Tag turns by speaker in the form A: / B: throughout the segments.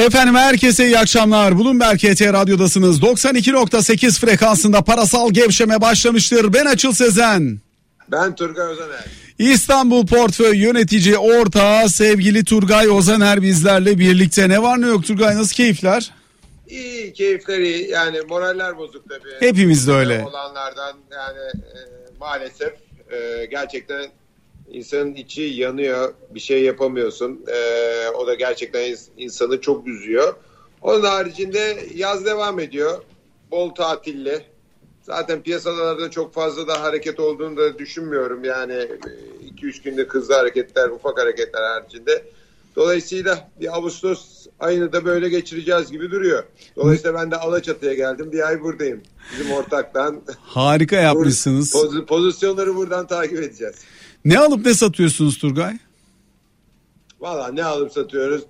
A: Efendim herkese iyi akşamlar. Bloomberg KT Radyo'dasınız. 92.8 frekansında parasal gevşeme başlamıştır. Ben Açıl Sezen.
B: Ben Turgay Özaner.
A: İstanbul Portföy Yönetici Ortağı sevgili Turgay Ozaner bizlerle birlikte. Ne var ne yok Turgay nasıl keyifler?
B: İyi keyifleri yani moraller bozuk tabii.
A: Hepimiz de öyle.
B: Olanlardan yani e, maalesef e, gerçekten insanın içi yanıyor bir şey yapamıyorsun. E, o da gerçekten insanı çok üzüyor. Onun haricinde yaz devam ediyor. Bol tatilli. Zaten piyasalarda çok fazla da hareket olduğunu da düşünmüyorum. Yani 2-3 günde hızlı hareketler, ufak hareketler haricinde. Dolayısıyla bir Ağustos ayını da böyle geçireceğiz gibi duruyor. Dolayısıyla ben de Alaçatı'ya geldim. Bir ay buradayım. Bizim ortaktan.
A: Harika yapmışsınız.
B: Poz, pozisyonları buradan takip edeceğiz.
A: Ne alıp ne satıyorsunuz Turgay?
B: Valla ne alıp satıyoruz?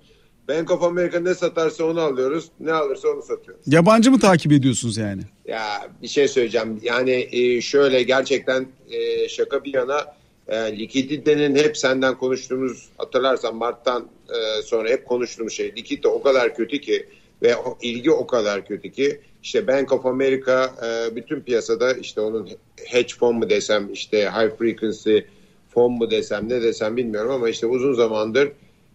B: Bank of America ne satarsa onu alıyoruz. Ne alırsa onu satıyoruz.
A: Yabancı mı takip ediyorsunuz yani?
B: Ya bir şey söyleyeceğim. Yani e, şöyle gerçekten e, şaka bir yana e, likiditenin hep senden konuştuğumuz hatırlarsan Mart'tan e, sonra hep konuştuğumuz şey likidite o kadar kötü ki ve o ilgi o kadar kötü ki işte Bank of America e, bütün piyasada işte onun hedge fon mu desem işte high frequency fon mu desem ne desem bilmiyorum ama işte uzun zamandır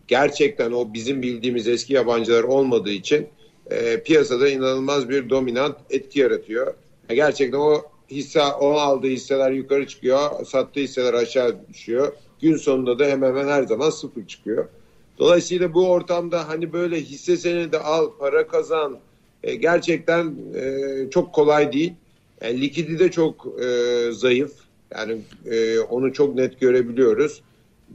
B: gerçekten o bizim bildiğimiz eski yabancılar olmadığı için e, piyasada inanılmaz bir dominant etki yaratıyor. Gerçekten o hisse o aldığı hisseler yukarı çıkıyor, sattığı hisseler aşağı düşüyor. Gün sonunda da hemen hemen her zaman sıfır çıkıyor. Dolayısıyla bu ortamda hani böyle hisse senedi al, para kazan e, gerçekten e, çok kolay değil. Yani likidi de çok e, zayıf. Yani e, onu çok net görebiliyoruz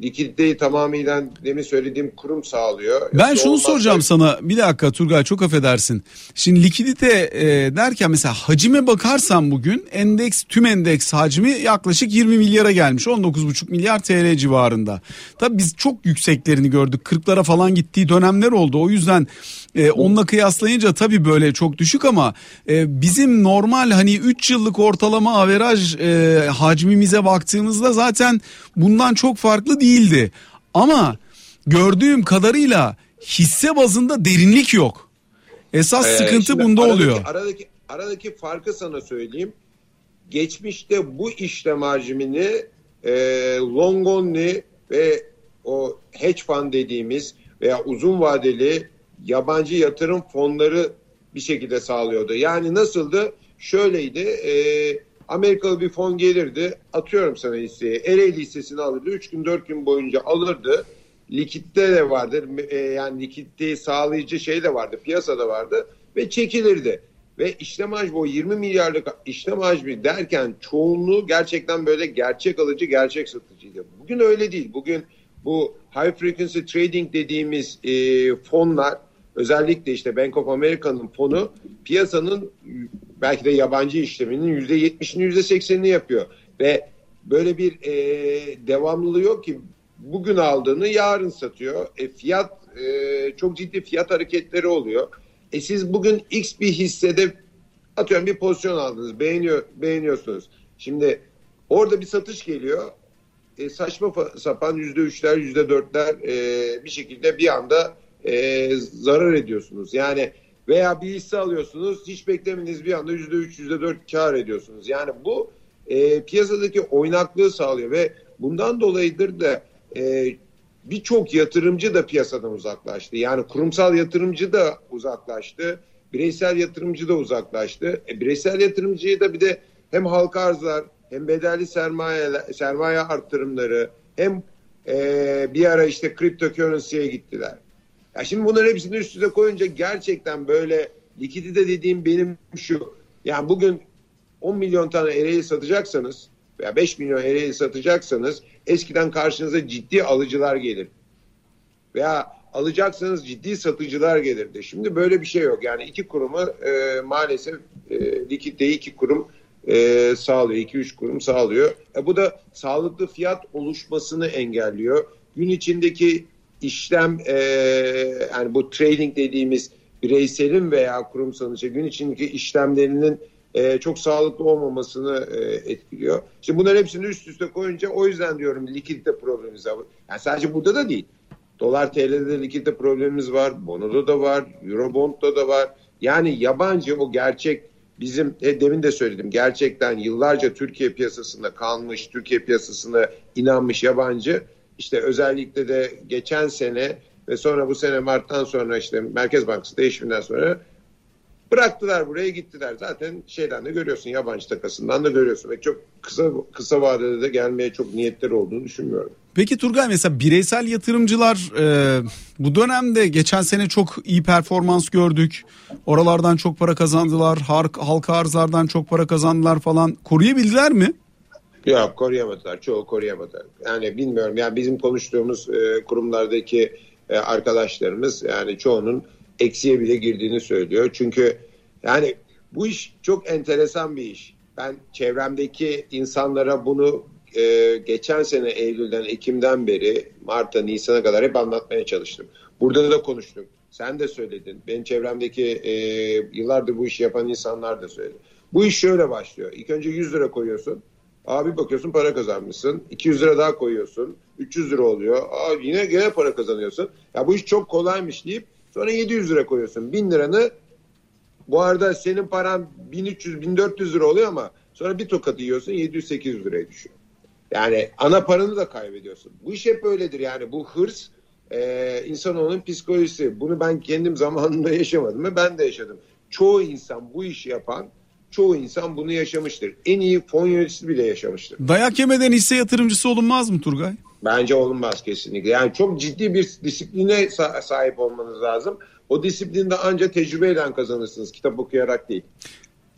B: likiditeyi tamamıyla demin söylediğim kurum sağlıyor.
A: Ben Yoksa şunu soracağım da... sana bir dakika Turgay çok affedersin. Şimdi likidite e, derken mesela hacime bakarsan bugün endeks tüm endeks hacmi yaklaşık 20 milyara gelmiş 19,5 milyar TL civarında. Tabii biz çok yükseklerini gördük 40'lara falan gittiği dönemler oldu o yüzden e, onunla kıyaslayınca tabii böyle çok düşük ama e, bizim normal hani 3 yıllık ortalama averaj e, hacmimize baktığımızda zaten bundan çok farklı değildi. Ama gördüğüm kadarıyla hisse bazında derinlik yok. Esas ee, sıkıntı bunda
B: aradaki,
A: oluyor.
B: Aradaki aradaki farkı sana söyleyeyim. Geçmişte bu işlem hacmini e, long only ve o hedge fund dediğimiz veya uzun vadeli yabancı yatırım fonları bir şekilde sağlıyordu. Yani nasıldı? Şöyleydi. E, Amerikalı bir fon gelirdi. Atıyorum sana hisseyi. Ereğli hissesini alırdı. 3 gün 4 gün boyunca alırdı. Likitte de vardır. E, yani likiditeyi sağlayıcı şey de vardı. Piyasada vardı. Ve çekilirdi. Ve işlem hacmi o 20 milyarlık işlem hacmi derken çoğunluğu gerçekten böyle gerçek alıcı, gerçek satıcıydı. Bugün öyle değil. Bugün bu high frequency trading dediğimiz e, fonlar özellikle işte Bank of America'nın fonu piyasanın belki de yabancı işleminin yüzde yetmişini yüzde seksenini yapıyor ve böyle bir e, devamlılığı yok ki bugün aldığını yarın satıyor. E, fiyat e, çok ciddi fiyat hareketleri oluyor. E siz bugün X bir hissede atıyorum bir pozisyon aldınız beğeniyor beğeniyorsunuz. Şimdi orada bir satış geliyor. E, saçma sapan yüzde üçler yüzde dörtler e, bir şekilde bir anda e, zarar ediyorsunuz. Yani veya bir hisse alıyorsunuz hiç beklemediğiniz bir anda yüzde üç yüzde dört kar ediyorsunuz. Yani bu e, piyasadaki oynaklığı sağlıyor ve bundan dolayıdır da e, birçok yatırımcı da piyasadan uzaklaştı. Yani kurumsal yatırımcı da uzaklaştı. Bireysel yatırımcı da uzaklaştı. E, bireysel yatırımcıyı da bir de hem halka arzlar hem bedelli sermaye sermaye arttırımları hem e, bir ara işte kripto currency'ye gittiler. Ya şimdi bunların hepsini üst üste koyunca gerçekten böyle likidite dediğim benim şu. Yani bugün 10 milyon tane ereği satacaksanız veya 5 milyon ereği satacaksanız eskiden karşınıza ciddi alıcılar gelir. Veya alacaksanız ciddi satıcılar gelirdi. Şimdi böyle bir şey yok. Yani iki kurumu e, maalesef e, likiditeyi iki kurum e, sağlıyor. 2-3 kurum sağlıyor. E, bu da sağlıklı fiyat oluşmasını engelliyor. Gün içindeki işlem e, yani bu trading dediğimiz bireyselin veya kurumsalın işte gün içindeki işlemlerinin e, çok sağlıklı olmamasını e, etkiliyor. Şimdi bunların hepsini üst üste koyunca o yüzden diyorum likidite problemimiz var. Yani sadece burada da değil. Dolar TL'de likidite problemimiz var. Bono'da da var. Eurobond'da da var. Yani yabancı o gerçek bizim e, demin de söyledim gerçekten yıllarca Türkiye piyasasında kalmış, Türkiye piyasasına inanmış yabancı işte özellikle de geçen sene ve sonra bu sene Mart'tan sonra işte Merkez Bankası değişiminden sonra bıraktılar buraya gittiler. Zaten şeyden de görüyorsun yabancı takasından da görüyorsun ve çok kısa kısa vadede de gelmeye çok niyetleri olduğunu düşünmüyorum.
A: Peki Turgay mesela bireysel yatırımcılar e, bu dönemde geçen sene çok iyi performans gördük. Oralardan çok para kazandılar. Halka arzlardan çok para kazandılar falan. Koruyabildiler mi?
B: Yok koruyamadılar. Çoğu koruyamadı. Yani bilmiyorum. Yani bizim konuştuğumuz e, kurumlardaki e, arkadaşlarımız yani çoğunun eksiye bile girdiğini söylüyor. Çünkü yani bu iş çok enteresan bir iş. Ben çevremdeki insanlara bunu e, geçen sene Eylül'den Ekim'den beri Mart'a Nisan'a kadar hep anlatmaya çalıştım. Burada da konuştum. Sen de söyledin. Benim çevremdeki e, yıllardır bu işi yapan insanlar da söyledi. Bu iş şöyle başlıyor. İlk önce 100 lira koyuyorsun. Abi bakıyorsun para kazanmışsın. 200 lira daha koyuyorsun. 300 lira oluyor. Aa, yine gene para kazanıyorsun. Ya bu iş çok kolaymış deyip sonra 700 lira koyuyorsun. 1000 liranı bu arada senin paran 1300-1400 lira oluyor ama sonra bir tokat yiyorsun 700-800 liraya düşüyor. Yani ana paranı da kaybediyorsun. Bu iş hep öyledir yani bu hırs e, insanoğlunun psikolojisi. Bunu ben kendim zamanında yaşamadım ve ben de yaşadım. Çoğu insan bu işi yapan çoğu insan bunu yaşamıştır. En iyi fon yöneticisi bile yaşamıştır.
A: Dayak yemeden hisse yatırımcısı olunmaz mı Turgay?
B: Bence olunmaz kesinlikle. Yani çok ciddi bir disipline sahip olmanız lazım. O disiplinde ancak tecrübeyle kazanırsınız. Kitap okuyarak değil.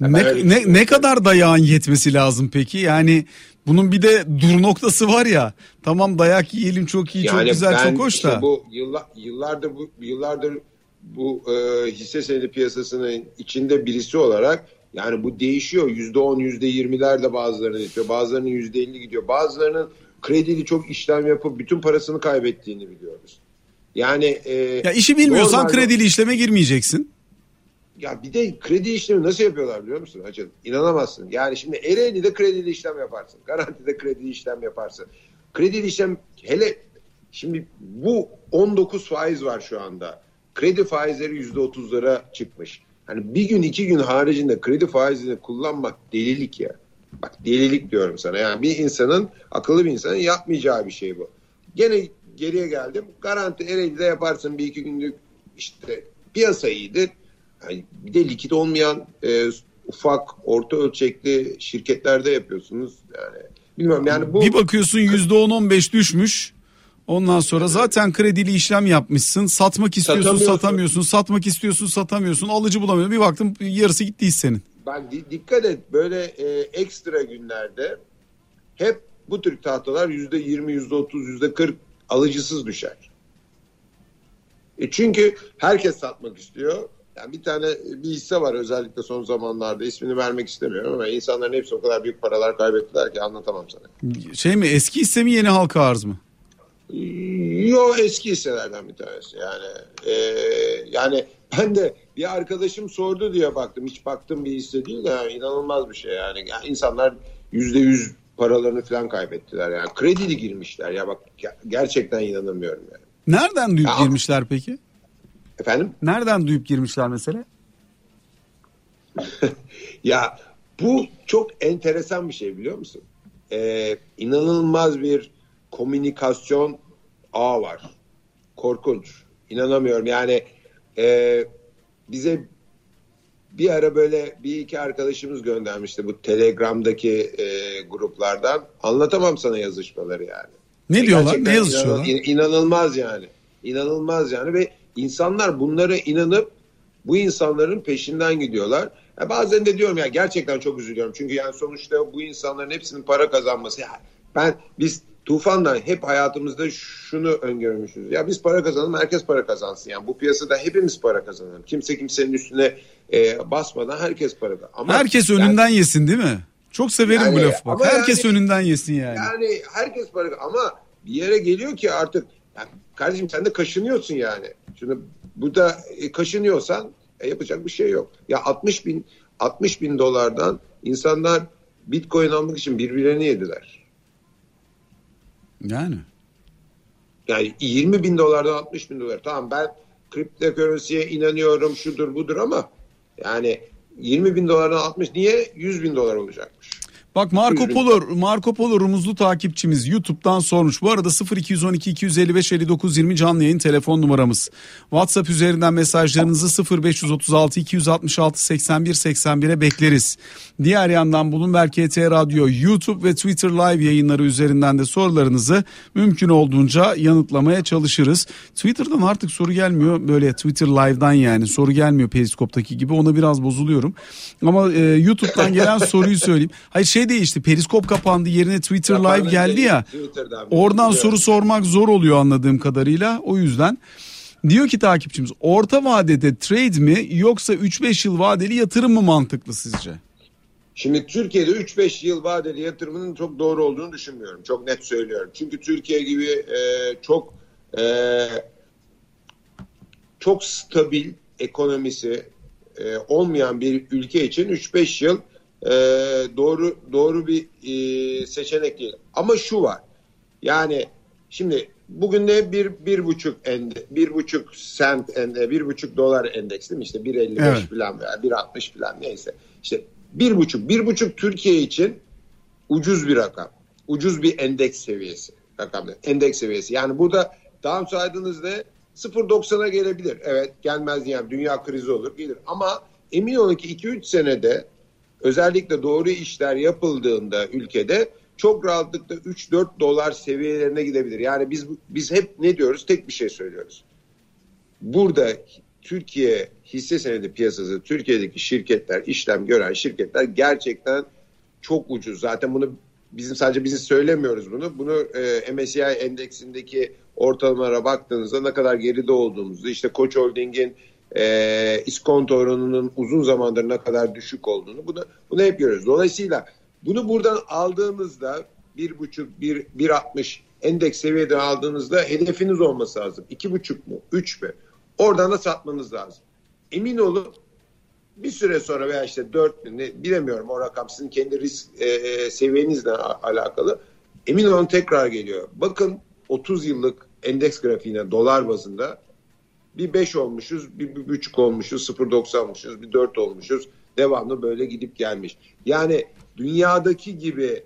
A: Yani ne, ne, ne kadar dayağın yetmesi lazım peki? Yani bunun bir de dur noktası var ya. Tamam dayak yiyelim çok iyi, yani çok güzel, çok hoş da.
B: bu yıllar, yıllardır bu yıllardır bu e, hisse senedi piyasasının içinde birisi olarak yani bu değişiyor. Yüzde on, yüzde yirmiler de bazılarının gidiyor. Bazılarının yüzde elli gidiyor. Bazılarının kredili çok işlem yapıp bütün parasını kaybettiğini biliyoruz. Yani e,
A: ya işi bilmiyorsan normalde, kredili işleme girmeyeceksin.
B: Ya bir de kredi işlemi nasıl yapıyorlar biliyor musun Hacı? İnanamazsın. Yani şimdi Ereğli'de kredili işlem yaparsın. Garantide kredili işlem yaparsın. Kredili işlem hele şimdi bu 19 faiz var şu anda. Kredi faizleri %30'lara çıkmış. Hani bir gün iki gün haricinde kredi faizini kullanmak delilik ya. Bak delilik diyorum sana. Yani bir insanın akıllı bir insanın yapmayacağı bir şey bu. Gene geriye geldim. Garanti Ereğli'de yaparsın bir iki günlük işte piyasa iyidir. Yani bir de likit olmayan e, ufak orta ölçekli şirketlerde yapıyorsunuz. Yani bilmiyorum yani bu
A: bir bakıyorsun yüzde on on beş düşmüş. Ondan sonra zaten kredili işlem yapmışsın. Satmak istiyorsun satamıyorsun. Satmak istiyorsun satamıyorsun. Alıcı bulamıyorsun. Bir baktım yarısı gitti senin.
B: Bak dikkat et böyle e, ekstra günlerde hep bu tür tahtalar yüzde yirmi, yüzde otuz, yüzde kırk alıcısız düşer. E çünkü herkes satmak istiyor. Yani bir tane bir hisse var özellikle son zamanlarda ismini vermek istemiyorum ama insanların hepsi o kadar büyük paralar kaybettiler ki anlatamam sana.
A: Şey mi eski hisse mi yeni halka arz mı?
B: Yo eski hisselerden bir tanesi yani. E, yani ben de bir arkadaşım sordu diye baktım. Hiç baktım bir hisse değil de yani inanılmaz bir şey yani. yani insanlar yüzde yüz paralarını falan kaybettiler yani. Kredili girmişler ya bak gerçekten inanamıyorum yani.
A: Nereden duyup ya, girmişler peki?
B: Efendim?
A: Nereden duyup girmişler mesela?
B: ya bu çok enteresan bir şey biliyor musun? Ee, inanılmaz bir komünikasyon ağ var. Korkunç. İnanamıyorum. Yani e, bize bir ara böyle bir iki arkadaşımız göndermişti bu Telegram'daki e, gruplardan. Anlatamam sana yazışmaları yani.
A: Ne e, diyorlar? Ne yazışıyorlar?
B: Inan, inanılmaz yani. İnanılmaz yani ve insanlar bunlara inanıp bu insanların peşinden gidiyorlar. Ya bazen de diyorum ya gerçekten çok üzülüyorum. Çünkü yani sonuçta bu insanların hepsinin para kazanması. Ya ben biz Tufan'la hep hayatımızda şunu öngörmüşüz. Ya biz para kazanalım, herkes para kazansın. Yani bu piyasada hepimiz para kazanalım. Kimse kimsenin üstüne e, basmadan herkes para kazansın.
A: Ama herkes yani, önünden yesin değil mi? Çok severim yani, bu lafı bak. Herkes yani, önünden yesin yani.
B: Yani herkes para ama bir yere geliyor ki artık yani kardeşim sen de kaşınıyorsun yani. Şimdi burada e, kaşınıyorsan e, yapacak bir şey yok. Ya 60 bin 60 bin dolardan insanlar Bitcoin almak için birbirlerini yediler.
A: Yani.
B: Yani 20 bin dolardan 60 bin dolar. Tamam ben kriptokörünsiye inanıyorum şudur budur ama yani 20 bin dolardan 60 niye 100 bin dolar olacakmış?
A: Bak Marco Polo, Marco Polo rumuzlu takipçimiz YouTube'dan sormuş. Bu arada 0212 255 59 20 canlı yayın telefon numaramız. WhatsApp üzerinden mesajlarınızı 0536 266 81 81'e bekleriz. Diğer yandan Bulunberg KT Radyo YouTube ve Twitter live yayınları üzerinden de sorularınızı mümkün olduğunca yanıtlamaya çalışırız. Twitter'dan artık soru gelmiyor. Böyle Twitter live'dan yani soru gelmiyor Periskop'taki gibi. Ona biraz bozuluyorum. Ama e, YouTube'dan gelen soruyu söyleyeyim. Hayır şey değişti. Periskop kapandı yerine Twitter Live geldi ya. Oradan soru sormak zor oluyor anladığım kadarıyla. O yüzden diyor ki takipçimiz orta vadede trade mi yoksa 3-5 yıl vadeli yatırım mı mantıklı sizce?
B: Şimdi Türkiye'de 3-5 yıl vadeli yatırımının çok doğru olduğunu düşünmüyorum. Çok net söylüyorum. Çünkü Türkiye gibi e, çok e, çok stabil ekonomisi e, olmayan bir ülke için 3-5 yıl e, doğru doğru bir e, seçenek değil. Ama şu var. Yani şimdi bugün de bir bir buçuk ende, bir buçuk sent ende, bir buçuk dolar endeks değil mi? İşte 1.55 evet. falan veya 1.60 falan neyse. İşte bir buçuk, bir buçuk Türkiye için ucuz bir rakam. Ucuz bir endeks seviyesi. Rakam, endeks seviyesi. Yani burada daha saydığınızda 0.90'a gelebilir. Evet gelmez yani dünya krizi olur gelir. Ama emin olun ki 2-3 senede özellikle doğru işler yapıldığında ülkede çok rahatlıkla 3-4 dolar seviyelerine gidebilir. Yani biz biz hep ne diyoruz? Tek bir şey söylüyoruz. Burada Türkiye hisse senedi piyasası, Türkiye'deki şirketler, işlem gören şirketler gerçekten çok ucuz. Zaten bunu bizim sadece biz söylemiyoruz bunu. Bunu e, MSCI endeksindeki ortalamalara baktığınızda ne kadar geride olduğumuzu, işte Koç Holding'in e, iskonto oranının uzun zamandır ne kadar düşük olduğunu bunu, bunu hep görüyoruz. Dolayısıyla bunu buradan aldığınızda bir buçuk, bir, bir altmış endeks seviyeden aldığınızda hedefiniz olması lazım. İki buçuk mu? Üç mü? Oradan da satmanız lazım. Emin olun bir süre sonra veya işte dört mü ne, bilemiyorum o rakam sizin kendi risk e, e seviyenizle alakalı. Emin olun tekrar geliyor. Bakın 30 yıllık endeks grafiğine dolar bazında bir 5 olmuşuz, bir, bir buçuk olmuşuz, 0.90 olmuşuz, bir 4 olmuşuz. Devamlı böyle gidip gelmiş. Yani dünyadaki gibi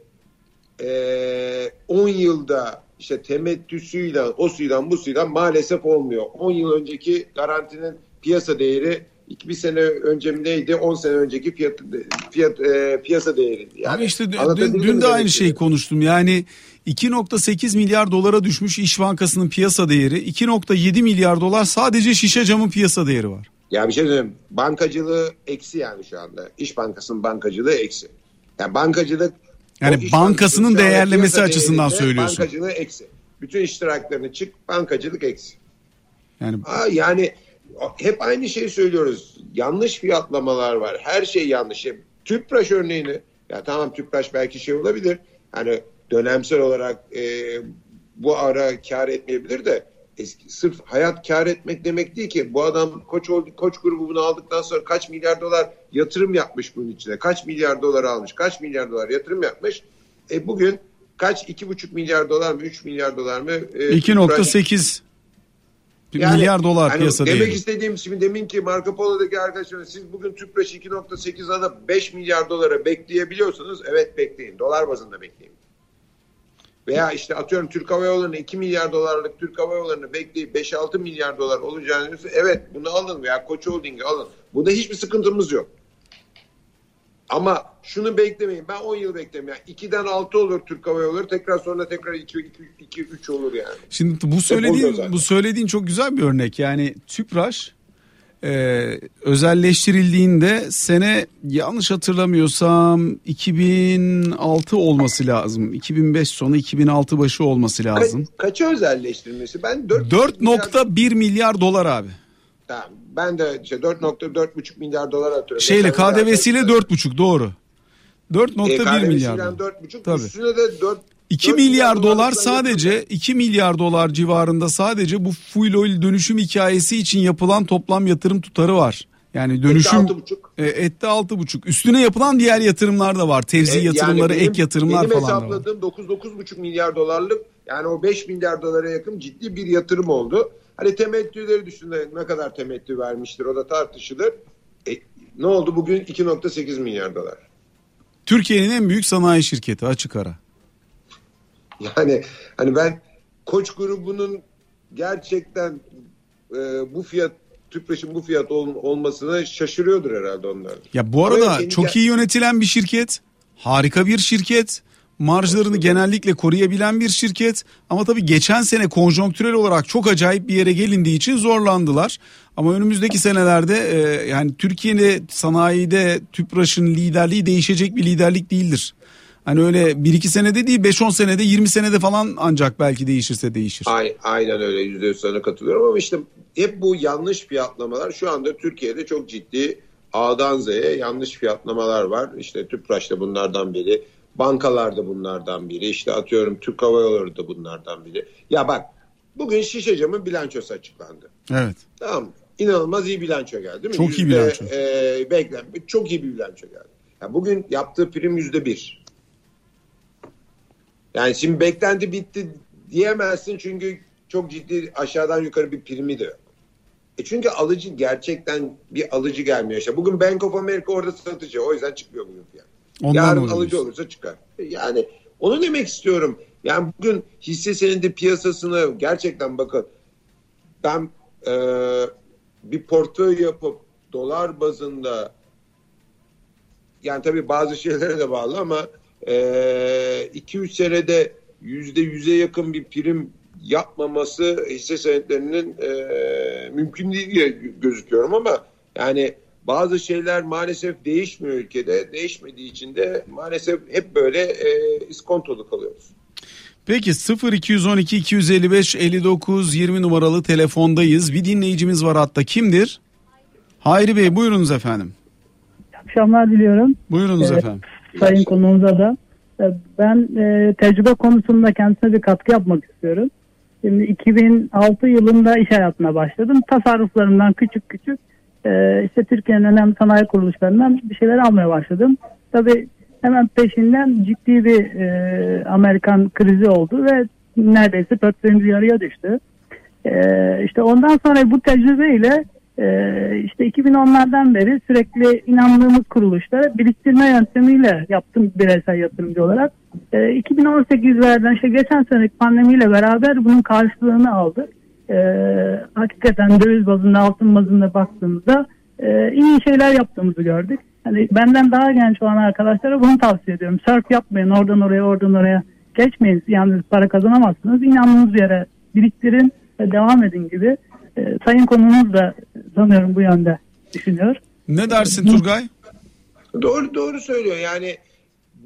B: 10 e, yılda işte temettüsüyle, o suyla bu suyla maalesef olmuyor. 10 yıl önceki garantinin piyasa değeri bir sene önce mi neydi? 10 sene önceki fiyat, fiyat e, piyasa değeri.
A: Yani, işte dün, dün de aynı şeyi konuştum. Yani 2.8 milyar dolara düşmüş İş Bankası'nın piyasa değeri. 2.7 milyar dolar sadece şişe camın piyasa değeri var.
B: Ya bir şey söyleyeyim. Bankacılığı eksi yani şu anda. İş Bankası'nın bankacılığı eksi. Yani bankacılık
A: yani bankasının değerlemesi açısından söylüyorsun.
B: Bankacılığı eksi. Bütün iştiraklarını çık bankacılık eksi. Yani Aa, yani hep aynı şeyi söylüyoruz. Yanlış fiyatlamalar var. Her şey yanlış. Tüpraş örneğini ya tamam Tüpraş belki şey olabilir. Hani dönemsel olarak e, bu ara kar etmeyebilir de eski, sırf hayat kar etmek demek değil ki. Bu adam koç oldu, koç grubu bunu aldıktan sonra kaç milyar dolar yatırım yapmış bunun içine. Kaç milyar dolar almış, kaç milyar dolar yatırım yapmış. E bugün kaç iki buçuk milyar dolar mı, üç milyar dolar mı?
A: E, 2.8 yani, milyar dolar hani piyasa
B: demek değil. istediğim şimdi demin ki Marco Polo'daki arkadaşlar siz bugün Tüpraş 2.8 alıp 5 milyar dolara bekleyebiliyorsunuz. Evet bekleyin. Dolar bazında bekleyin. Veya işte atıyorum Türk Hava Yolları'nı 2 milyar dolarlık Türk Hava Yolları'nı bekleyip 5-6 milyar dolar olacağını evet bunu alın veya Koç Holding'i alın. Bunda hiçbir sıkıntımız yok. Ama şunu beklemeyin. Ben 10 yıl beklemiyorum. Yani 2'den 6 olur Türk Hava Yolları. Tekrar sonra tekrar 2 2 2 3 olur yani.
A: Şimdi bu söylediğin bu söylediğin çok güzel bir örnek. Yani Tüpraş e, özelleştirildiğinde sene yanlış hatırlamıyorsam 2006 olması lazım. 2005 sonu 2006 başı olması lazım.
B: Ka- kaça özelleştirilmesi? Ben
A: 4.1 milyar... milyar dolar abi.
B: Tamam. Ben de işte 4.4,5 milyar dolar atıyorum.
A: Şeyle KDV'siyle 4,5 doğru. 4.1 e, milyar.
B: 4,5 Tabii. üstüne de 4
A: 2 milyar dolar sadece 2 milyar dolar civarında sadece bu full oil dönüşüm hikayesi için yapılan toplam yatırım tutarı var. Yani dönüşüm ette 6,5. E, Üstüne yapılan diğer yatırımlar da var. Tevzi e, yatırımları, yani benim, ek yatırımlar
B: falan
A: da var. Benim
B: hesapladığım 9 9,5 milyar dolarlık Yani o 5 milyar dolara yakın ciddi bir yatırım oldu. Hani temettüleri düşünün ne kadar temettü vermiştir o da tartışılır. E, ne oldu bugün 2.8 milyar dolar.
A: Türkiye'nin en büyük sanayi şirketi açık ara.
B: Yani hani ben Koç grubunun gerçekten e, bu fiyat Tüpraş'ın bu fiyat ol, olmasına şaşırıyordur herhalde onlar.
A: Ya bu arada çok iyi yönetilen bir şirket. Harika bir şirket. Marjlarını genellikle koruyabilen bir şirket. Ama tabii geçen sene konjonktürel olarak çok acayip bir yere gelindiği için zorlandılar. Ama önümüzdeki senelerde e, yani Türkiye'de sanayide Tüpraş'ın liderliği değişecek bir liderlik değildir. Hani öyle 1-2 senede değil 5-10 senede 20 senede falan ancak belki değişirse değişir.
B: Aynen öyle yüzde sana katılıyorum ama işte hep bu yanlış fiyatlamalar şu anda Türkiye'de çok ciddi A'dan Z'ye yanlış fiyatlamalar var. İşte Tüpraş da bunlardan biri. Bankalar da bunlardan biri. İşte atıyorum Türk Hava Yolları da bunlardan biri. Ya bak bugün şişe camın bilançosu açıklandı.
A: Evet.
B: Tamam mı? İnanılmaz iyi bilanço geldi değil mi?
A: Çok iyi bilanço.
B: E, beklen, çok iyi bir bilanço geldi. Ya bugün yaptığı prim yüzde bir. Yani şimdi beklenti bitti diyemezsin çünkü çok ciddi aşağıdan yukarı bir primi de yok. E çünkü alıcı gerçekten bir alıcı gelmiyor. İşte bugün Bank of America orada satıcı. O yüzden çıkmıyor bugün fiyat.
A: Ondan
B: Yarın
A: olabilir.
B: alıcı olursa çıkar. E Yani onu demek istiyorum. Yani bugün hisse senedi piyasasını gerçekten bakın ben e, bir portföy yapıp dolar bazında yani tabii bazı şeylere de bağlı ama 2-3 senede yüzde yüze yakın bir prim yapmaması hisse senetlerinin e, mümkün değil diye gözüküyorum ama yani bazı şeyler maalesef değişmiyor ülkede. Değişmediği için de maalesef hep böyle e, iskontolu kalıyoruz.
A: Peki 0212 255 59 20 numaralı telefondayız. Bir dinleyicimiz var hatta kimdir? Hayri Bey buyurunuz efendim.
C: akşamlar diliyorum.
A: Buyurunuz
C: Evet.
A: efendim.
C: Sayın konuğumuza da. E, Ben e, tecrübe konusunda kendisine bir katkı yapmak istiyorum. Şimdi 2006 yılında iş hayatına başladım. Tasarruflarımdan küçük küçük e, işte Türkiye'nin önemli sanayi kuruluşlarından bir şeyler almaya başladım. Tabii hemen peşinden ciddi bir e, Amerikan krizi oldu ve neredeyse portföyümüz yarıya düştü. E, işte ondan sonra bu tecrübeyle ee, işte 2010'lardan beri sürekli inandığımız kuruluşlara biriktirme yöntemiyle yaptım bireysel yatırımcı olarak. Ee, 2018'lerden işte geçen seneki pandemiyle beraber bunun karşılığını aldık. Ee, hakikaten döviz bazında altın bazında baktığımızda e, iyi şeyler yaptığımızı gördük. Hani benden daha genç olan arkadaşlara bunu tavsiye ediyorum. Surf yapmayın oradan oraya oradan oraya geçmeyin. Yani para kazanamazsınız. İnandığınız yere biriktirin ve devam edin gibi. Ee, sayın konumuz da sanıyorum bu yönde düşünüyor.
A: Ne dersin Turgay?
B: Doğru doğru söylüyor. Yani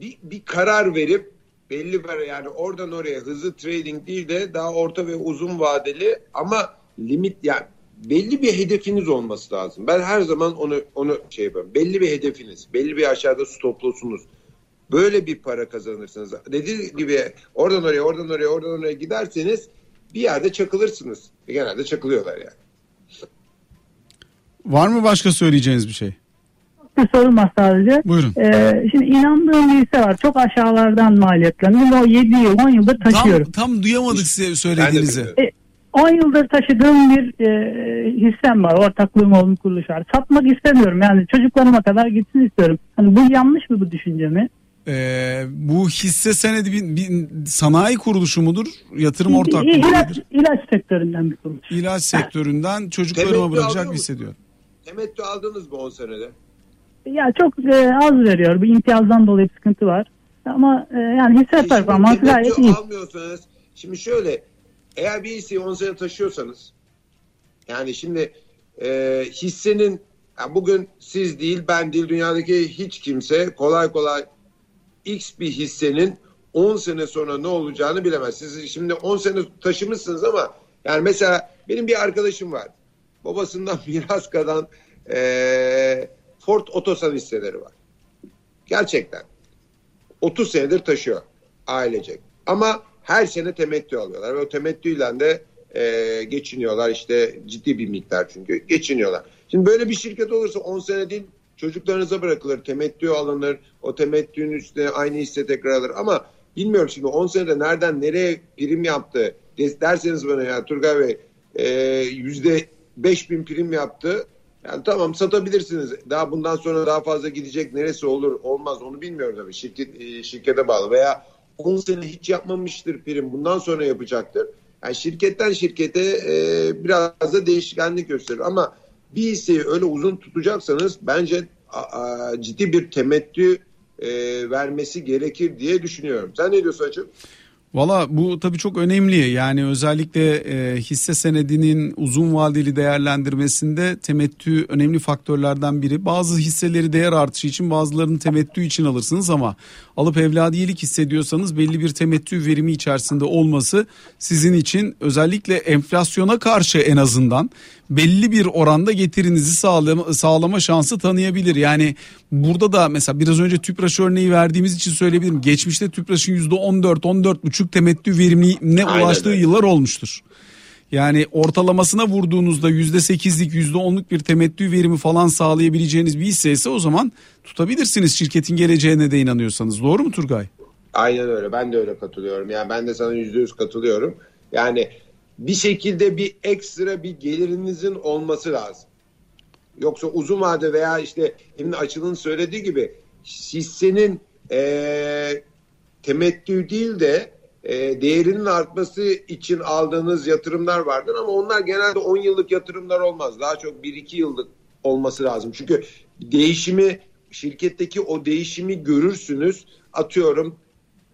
B: bir, bir karar verip belli bir yani oradan oraya hızlı trading değil de daha orta ve uzun vadeli ama limit yani belli bir hedefiniz olması lazım. Ben her zaman onu onu şey yapıyorum. Belli bir hedefiniz, belli bir aşağıda stop loss'unuz. Böyle bir para kazanırsınız. Dediğim gibi oradan oraya, oradan oraya, oradan oraya giderseniz bir yerde çakılırsınız. Genelde çakılıyorlar yani.
A: Var mı başka söyleyeceğiniz bir şey?
C: Bir sorum var sadece.
A: Buyurun.
C: Ee, şimdi inandığım bir hisse var. Çok aşağılardan maliyetleniyor. O 7 yıl, 10 yıldır taşıyorum.
A: Tam, tam duyamadık size söylediğinizi.
B: De
C: 10 yıldır taşıdığım bir e, hissem var. Ortaklığım olduğum kuruluş var. Satmak istemiyorum. Yani çocuklarıma kadar gitsin istiyorum. Hani bu yanlış mı bu düşünce mi?
A: Ee, bu hisse senedi bir, bir sanayi kuruluşu mudur? Yatırım
C: İ-
A: ortaklığı
C: ilaç,
A: mıdır?
C: ilaç sektöründen bir kuruluş.
A: İlaç sektöründen çocuklarıma bırakacak bir hissediyorum.
B: Temettü aldınız mı 10 senede?
C: Ya çok e, az veriyor. Bir imtiyazdan dolayı sıkıntı var. Ama e, yani hisse performansı gayet iyi.
B: almıyorsanız şimdi şöyle eğer bir hisseyi 10 sene taşıyorsanız yani şimdi e, hissenin ya bugün siz değil ben değil dünyadaki hiç kimse kolay kolay X bir hissenin 10 sene sonra ne olacağını bilemez. Siz şimdi 10 sene taşımışsınız ama yani mesela benim bir arkadaşım var. Babasından miras kalan e, Ford Otosan hisseleri var. Gerçekten. 30 senedir taşıyor ailecek. Ama her sene temettü alıyorlar ve o temettüyle de e, geçiniyorlar işte ciddi bir miktar çünkü geçiniyorlar. Şimdi böyle bir şirket olursa 10 sene değil çocuklarınıza bırakılır temettü alınır o temettünün üstüne aynı hisse tekrar alır ama bilmiyorum şimdi 10 senede nereden nereye prim yaptı derseniz bana ya Turgay Bey e, yüzde 5 bin prim yaptı. Yani tamam satabilirsiniz. Daha bundan sonra daha fazla gidecek neresi olur olmaz onu bilmiyorum tabii. Şirket, e, şirkete bağlı veya 10 sene hiç yapmamıştır prim bundan sonra yapacaktır. Yani şirketten şirkete e, biraz da değişkenlik gösterir ama bir hisseyi öyle uzun tutacaksanız bence a, a, ciddi bir temettü e, vermesi gerekir diye düşünüyorum. Sen ne diyorsun Açık?
A: Valla bu tabii çok önemli yani özellikle e, hisse senedinin uzun vadeli değerlendirmesinde temettü önemli faktörlerden biri. Bazı hisseleri değer artışı için bazılarını temettü için alırsınız ama alıp evladiyelik hissediyorsanız belli bir temettü verimi içerisinde olması sizin için özellikle enflasyona karşı en azından belli bir oranda getirinizi sağlama, sağlama şansı tanıyabilir. Yani burada da mesela biraz önce TÜPRAŞ örneği verdiğimiz için söyleyebilirim. Geçmişte TÜPRAŞ'ın %14 14,5 temettü verimine ulaştığı Aynen. yıllar olmuştur. Yani ortalamasına vurduğunuzda %8'lik %10'luk bir temettü verimi falan sağlayabileceğiniz bir hisse ise o zaman tutabilirsiniz şirketin geleceğine de inanıyorsanız. Doğru mu Turgay?
B: Aynen öyle. Ben de öyle katılıyorum. Yani ben de sana %100 katılıyorum. Yani bir şekilde bir ekstra bir gelirinizin olması lazım. Yoksa uzun vade veya işte Emin Açıl'ın söylediği gibi hissenin e, temettü değil de e, değerinin artması için aldığınız yatırımlar vardır ama onlar genelde 10 yıllık yatırımlar olmaz. Daha çok 1-2 yıllık olması lazım. Çünkü değişimi şirketteki o değişimi görürsünüz. Atıyorum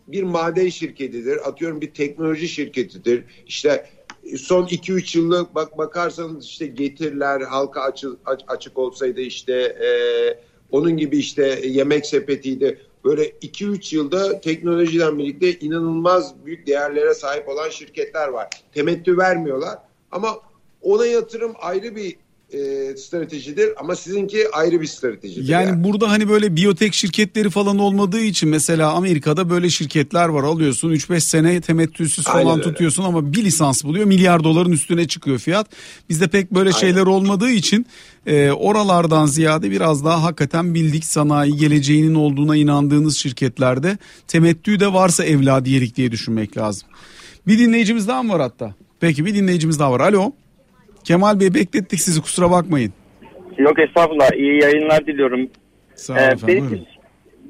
B: bir maden şirketidir, atıyorum bir teknoloji şirketidir. İşte son 2-3 yıllık bak bakarsanız işte getiriler halka açı, aç, açık olsaydı işte e, onun gibi işte yemek sepetiydi. Böyle 2-3 yılda teknolojiden birlikte inanılmaz büyük değerlere sahip olan şirketler var. Temettü vermiyorlar ama ona yatırım ayrı bir e, stratejidir ama sizinki ayrı bir stratejidir.
A: Yani, yani burada hani böyle biyotek şirketleri falan olmadığı için mesela Amerika'da böyle şirketler var alıyorsun 3-5 sene temettüsüz falan Aynen tutuyorsun öyle. ama bir lisans buluyor milyar doların üstüne çıkıyor fiyat. Bizde pek böyle Aynen. şeyler olmadığı için e, oralardan ziyade biraz daha hakikaten bildik sanayi geleceğinin olduğuna inandığınız şirketlerde temettü de varsa evladiyelik diye düşünmek lazım. Bir dinleyicimiz daha mı var hatta? Peki bir dinleyicimiz daha var. Alo. Kemal Bey beklettik sizi kusura bakmayın.
D: Yok estağfurullah iyi yayınlar diliyorum.
A: Sağ olun ee, efendim,
D: benim,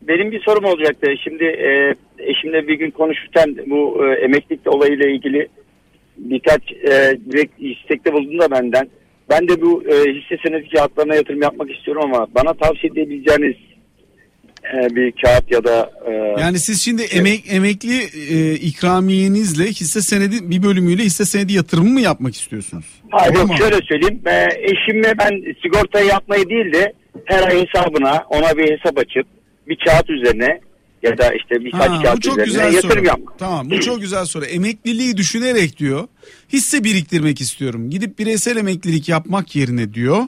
D: benim bir sorum olacaktı. Şimdi e, eşimle bir gün konuşurken bu e, emeklilik olayıyla ilgili birkaç e, direkt istekte bulundu da benden. Ben de bu e, hisse senedi kağıtlarına yatırım yapmak istiyorum ama bana tavsiye edebileceğiniz bir kağıt ya da
A: e, yani siz şimdi şey, emek emekli e, ikramiyenizle hisse senedi bir bölümüyle hisse senedi yatırımı mı yapmak istiyorsunuz?
D: Hayır yok şöyle söyleyeyim. E, eşimle ben sigortayı yapmayı değil de her ay hesabına ona bir hesap açıp bir kağıt üzerine ya da işte birkaç ha, kağıt üzerine güzel yatırım soru. yapmak.
A: Tamam bu çok güzel soru. Emekliliği düşünerek diyor hisse biriktirmek istiyorum. Gidip bireysel emeklilik yapmak yerine diyor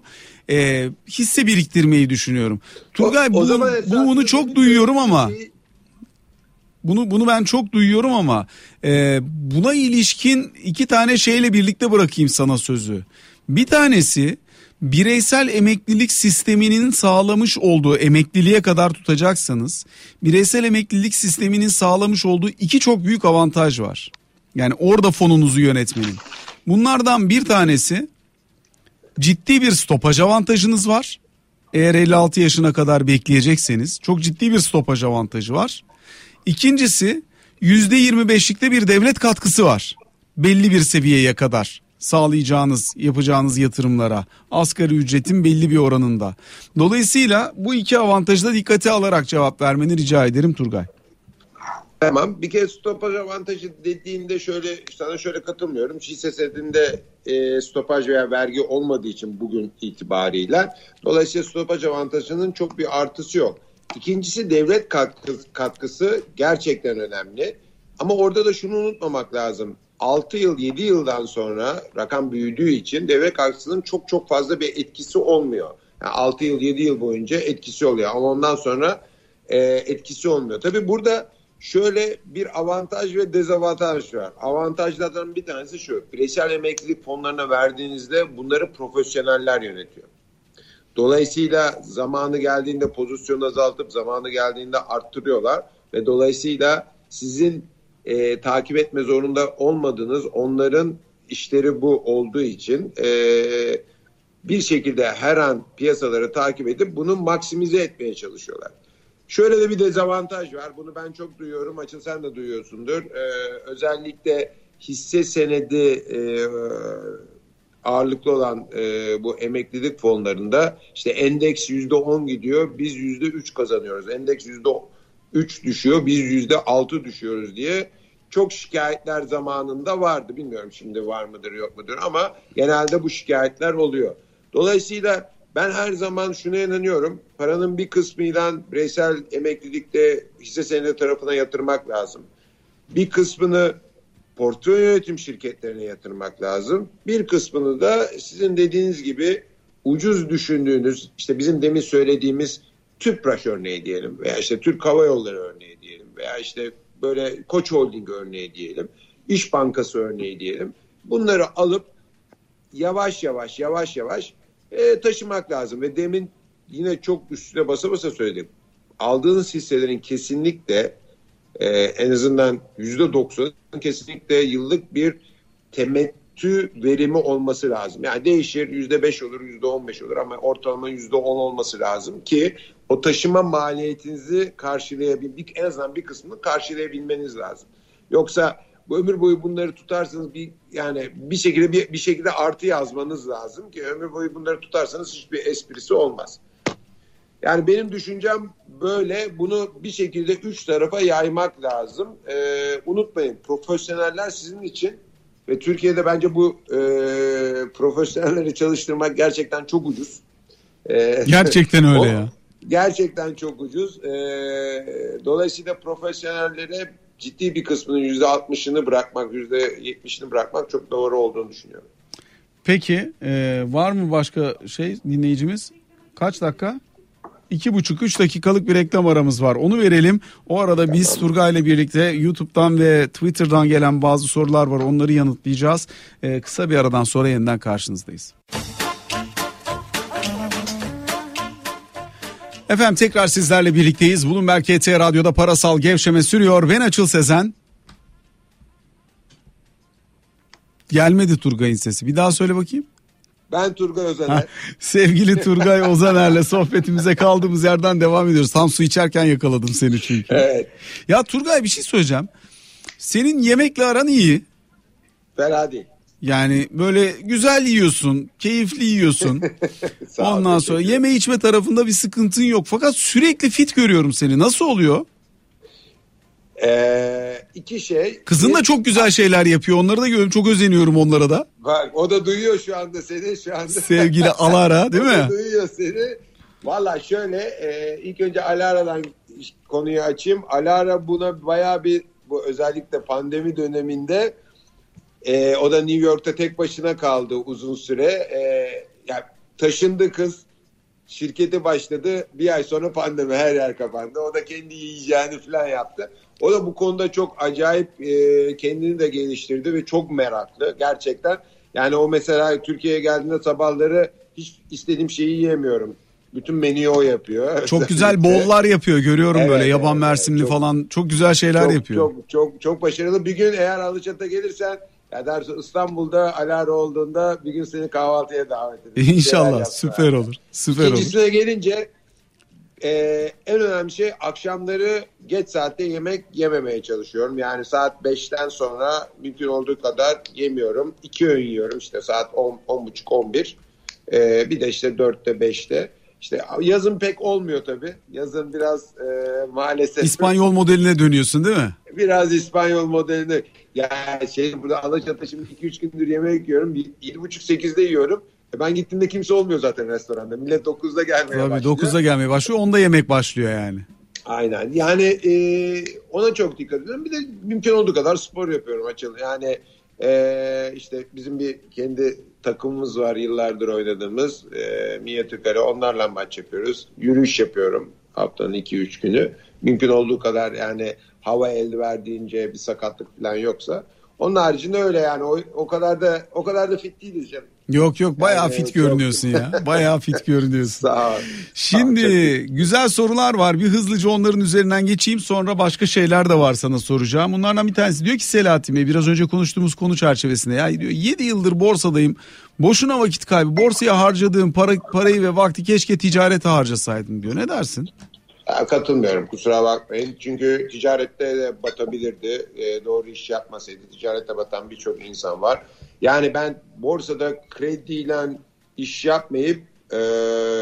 A: e, hisse biriktirmeyi düşünüyorum. Turgay o, o bu, bu bunu çok duyuyorum ama bunu bunu ben çok duyuyorum ama e, buna ilişkin iki tane şeyle birlikte bırakayım sana sözü. Bir tanesi bireysel emeklilik sisteminin sağlamış olduğu emekliliğe kadar tutacaksanız bireysel emeklilik sisteminin sağlamış olduğu iki çok büyük avantaj var. Yani orada fonunuzu yönetmenin. Bunlardan bir tanesi ciddi bir stopaj avantajınız var. Eğer 56 yaşına kadar bekleyecekseniz çok ciddi bir stopaj avantajı var. İkincisi %25'likte bir devlet katkısı var. Belli bir seviyeye kadar sağlayacağınız, yapacağınız yatırımlara asgari ücretin belli bir oranında. Dolayısıyla bu iki avantajı da dikkate alarak cevap vermeni rica ederim Turgay.
B: Tamam. Bir kere stopaj avantajı dediğinde şöyle sana şöyle katılmıyorum. Hisse senedinde e, stopaj veya vergi olmadığı için bugün itibariyle dolayısıyla stopaj avantajının çok bir artısı yok. İkincisi devlet katkısı, katkısı gerçekten önemli. Ama orada da şunu unutmamak lazım. 6 yıl 7 yıldan sonra rakam büyüdüğü için devlet katkısının çok çok fazla bir etkisi olmuyor. Yani 6 yıl 7 yıl boyunca etkisi oluyor ama ondan sonra e, etkisi olmuyor. Tabii burada şöyle bir avantaj ve dezavantaj var. Avantajlardan bir tanesi şu. Bireysel emeklilik fonlarına verdiğinizde bunları profesyoneller yönetiyor. Dolayısıyla zamanı geldiğinde pozisyonu azaltıp zamanı geldiğinde arttırıyorlar ve dolayısıyla sizin e, takip etme zorunda olmadığınız onların işleri bu olduğu için e, bir şekilde her an piyasaları takip edip bunu maksimize etmeye çalışıyorlar. Şöyle de bir dezavantaj var. Bunu ben çok duyuyorum. Açın sen de duyuyorsundur. Ee, özellikle hisse senedi e, ağırlıklı olan e, bu emeklilik fonlarında işte endeks yüzde on gidiyor. Biz yüzde üç kazanıyoruz. Endeks yüzde üç düşüyor. Biz yüzde altı düşüyoruz diye çok şikayetler zamanında vardı. Bilmiyorum şimdi var mıdır yok mudur ama genelde bu şikayetler oluyor. Dolayısıyla ben her zaman şuna inanıyorum. Paranın bir kısmıyla bireysel emeklilikte hisse senedi tarafına yatırmak lazım. Bir kısmını portföy yönetim şirketlerine yatırmak lazım. Bir kısmını da sizin dediğiniz gibi ucuz düşündüğünüz işte bizim demin söylediğimiz TÜPRAŞ örneği diyelim veya işte Türk Hava Yolları örneği diyelim veya işte böyle Koç Holding örneği diyelim, İş Bankası örneği diyelim. Bunları alıp yavaş yavaş yavaş yavaş e, taşımak lazım. Ve demin yine çok üstüne basa basa söyledim. Aldığınız hisselerin kesinlikle e, en azından yüzde doksan kesinlikle yıllık bir temettü verimi olması lazım. Yani değişir yüzde beş olur yüzde on beş olur ama ortalama yüzde on olması lazım ki o taşıma maliyetinizi karşılayabilmek en azından bir kısmını karşılayabilmeniz lazım. Yoksa bu ömür boyu bunları tutarsanız bir yani bir şekilde bir, bir şekilde artı yazmanız lazım ki ömür boyu bunları tutarsanız hiçbir esprisi olmaz. Yani benim düşüncem böyle bunu bir şekilde üç tarafa yaymak lazım. Ee, unutmayın profesyoneller sizin için ve Türkiye'de bence bu e, profesyonelleri çalıştırmak gerçekten çok ucuz.
A: Ee, gerçekten öyle o, ya.
B: Gerçekten çok ucuz. Ee, dolayısıyla profesyonellere ciddi bir kısmının yüzde altmışını bırakmak, yüzde yetmişini bırakmak çok doğru olduğunu düşünüyorum.
A: Peki e, var mı başka şey dinleyicimiz? Kaç dakika? İki buçuk üç dakikalık bir reklam aramız var. Onu verelim. O arada biz Turgay ile birlikte YouTube'dan ve Twitter'dan gelen bazı sorular var. Onları yanıtlayacağız. Ee, kısa bir aradan sonra yeniden karşınızdayız. Efendim tekrar sizlerle birlikteyiz. Bloomberg KT Radyo'da parasal gevşeme sürüyor. Ben Açıl Sezen. Gelmedi Turgay'ın sesi. Bir daha söyle bakayım.
B: Ben Turgay Özener.
A: sevgili Turgay Ozaner'le sohbetimize kaldığımız yerden devam ediyoruz. Tam su içerken yakaladım seni çünkü.
B: Evet.
A: Ya Turgay bir şey söyleyeceğim. Senin yemekle aran iyi.
B: Fena değil.
A: Yani böyle güzel yiyorsun, keyifli yiyorsun. Ondan sonra yeme içme tarafında bir sıkıntın yok. Fakat sürekli fit görüyorum seni. Nasıl oluyor?
B: Ee, iki şey.
A: Kızın da çok güzel şeyler yapıyor. Onları da görüyorum. Çok özeniyorum onlara da.
B: Bak o da duyuyor şu anda seni şu anda.
A: Sevgili Alara değil mi? o
B: da duyuyor seni. Valla şöyle e, ilk önce Alara'dan konuyu açayım. Alara buna baya bir bu özellikle pandemi döneminde e, o da New York'ta tek başına kaldı uzun süre. E, yani taşındı kız. Şirketi başladı. Bir ay sonra pandemi her yer kapandı. O da kendi yiyeceğini falan yaptı. O da bu konuda çok acayip e, kendini de geliştirdi ve çok meraklı gerçekten. Yani o mesela Türkiye'ye geldiğinde sabahları hiç istediğim şeyi yiyemiyorum. Bütün menüyü o yapıyor.
A: Çok güzel bollar yapıyor görüyorum evet, böyle yaban evet, mersimli çok, falan. Çok güzel şeyler
B: çok,
A: yapıyor.
B: Çok çok çok başarılı. Bir gün eğer Alıçat'a gelirsen ya dersin İstanbul'da Alara olduğunda bir gün seni kahvaltıya davet ederiz.
A: İnşallah süper olur. Süper
B: İkincisine
A: olur.
B: gelince e, en önemli şey akşamları geç saatte yemek yememeye çalışıyorum. Yani saat 5'ten sonra mümkün olduğu kadar yemiyorum. İki öğün yiyorum işte saat 10, 10 buçuk 11. E, bir de işte 4'te 5'te. İşte yazın pek olmuyor tabii. Yazın biraz e, maalesef.
A: İspanyol modeline dönüyorsun değil mi?
B: Biraz İspanyol modeline. Ya şey burada Alaçatı şimdi 2-3 gündür yemek yiyorum. 7.30-8'de yiyorum. E ben gittiğimde kimse olmuyor zaten restoranda. Millet 9'da gelmeye Tabii, başlıyor.
A: 9'da gelmeye başlıyor. 10'da yemek başlıyor yani.
B: Aynen. Yani e, ona çok dikkat ediyorum. Bir de mümkün olduğu kadar spor yapıyorum açılı. Yani e, işte bizim bir kendi takımımız var yıllardır oynadığımız. E, Minyatürkale onlarla maç yapıyoruz. Yürüyüş yapıyorum haftanın 2-3 günü. Mümkün olduğu kadar yani hava el verdiğince bir sakatlık falan yoksa Onun haricinde öyle yani o, o kadar da o kadar da fit değiliz canım.
A: Yok yok bayağı
B: Yani
A: fit
B: çok-
A: görünüyorsun ya. Bayağı fit görünüyorsun.
B: Sağ ol.
A: Şimdi
B: Sağ ol,
A: güzel sorular var. Bir hızlıca onların üzerinden geçeyim. Sonra başka şeyler de var sana soracağım. Bunlardan bir tanesi diyor ki Selahattin Bey biraz önce konuştuğumuz konu çerçevesinde ya diyor 7 yıldır borsadayım. Boşuna vakit kaybı. Borsaya harcadığım para, parayı ve vakti keşke ticarete harcasaydım diyor. Ne dersin?
B: Katılmıyorum kusura bakmayın. Çünkü ticarette de batabilirdi. E, doğru iş yapmasaydı ticarette batan birçok insan var. Yani ben borsada krediyle iş yapmayıp e,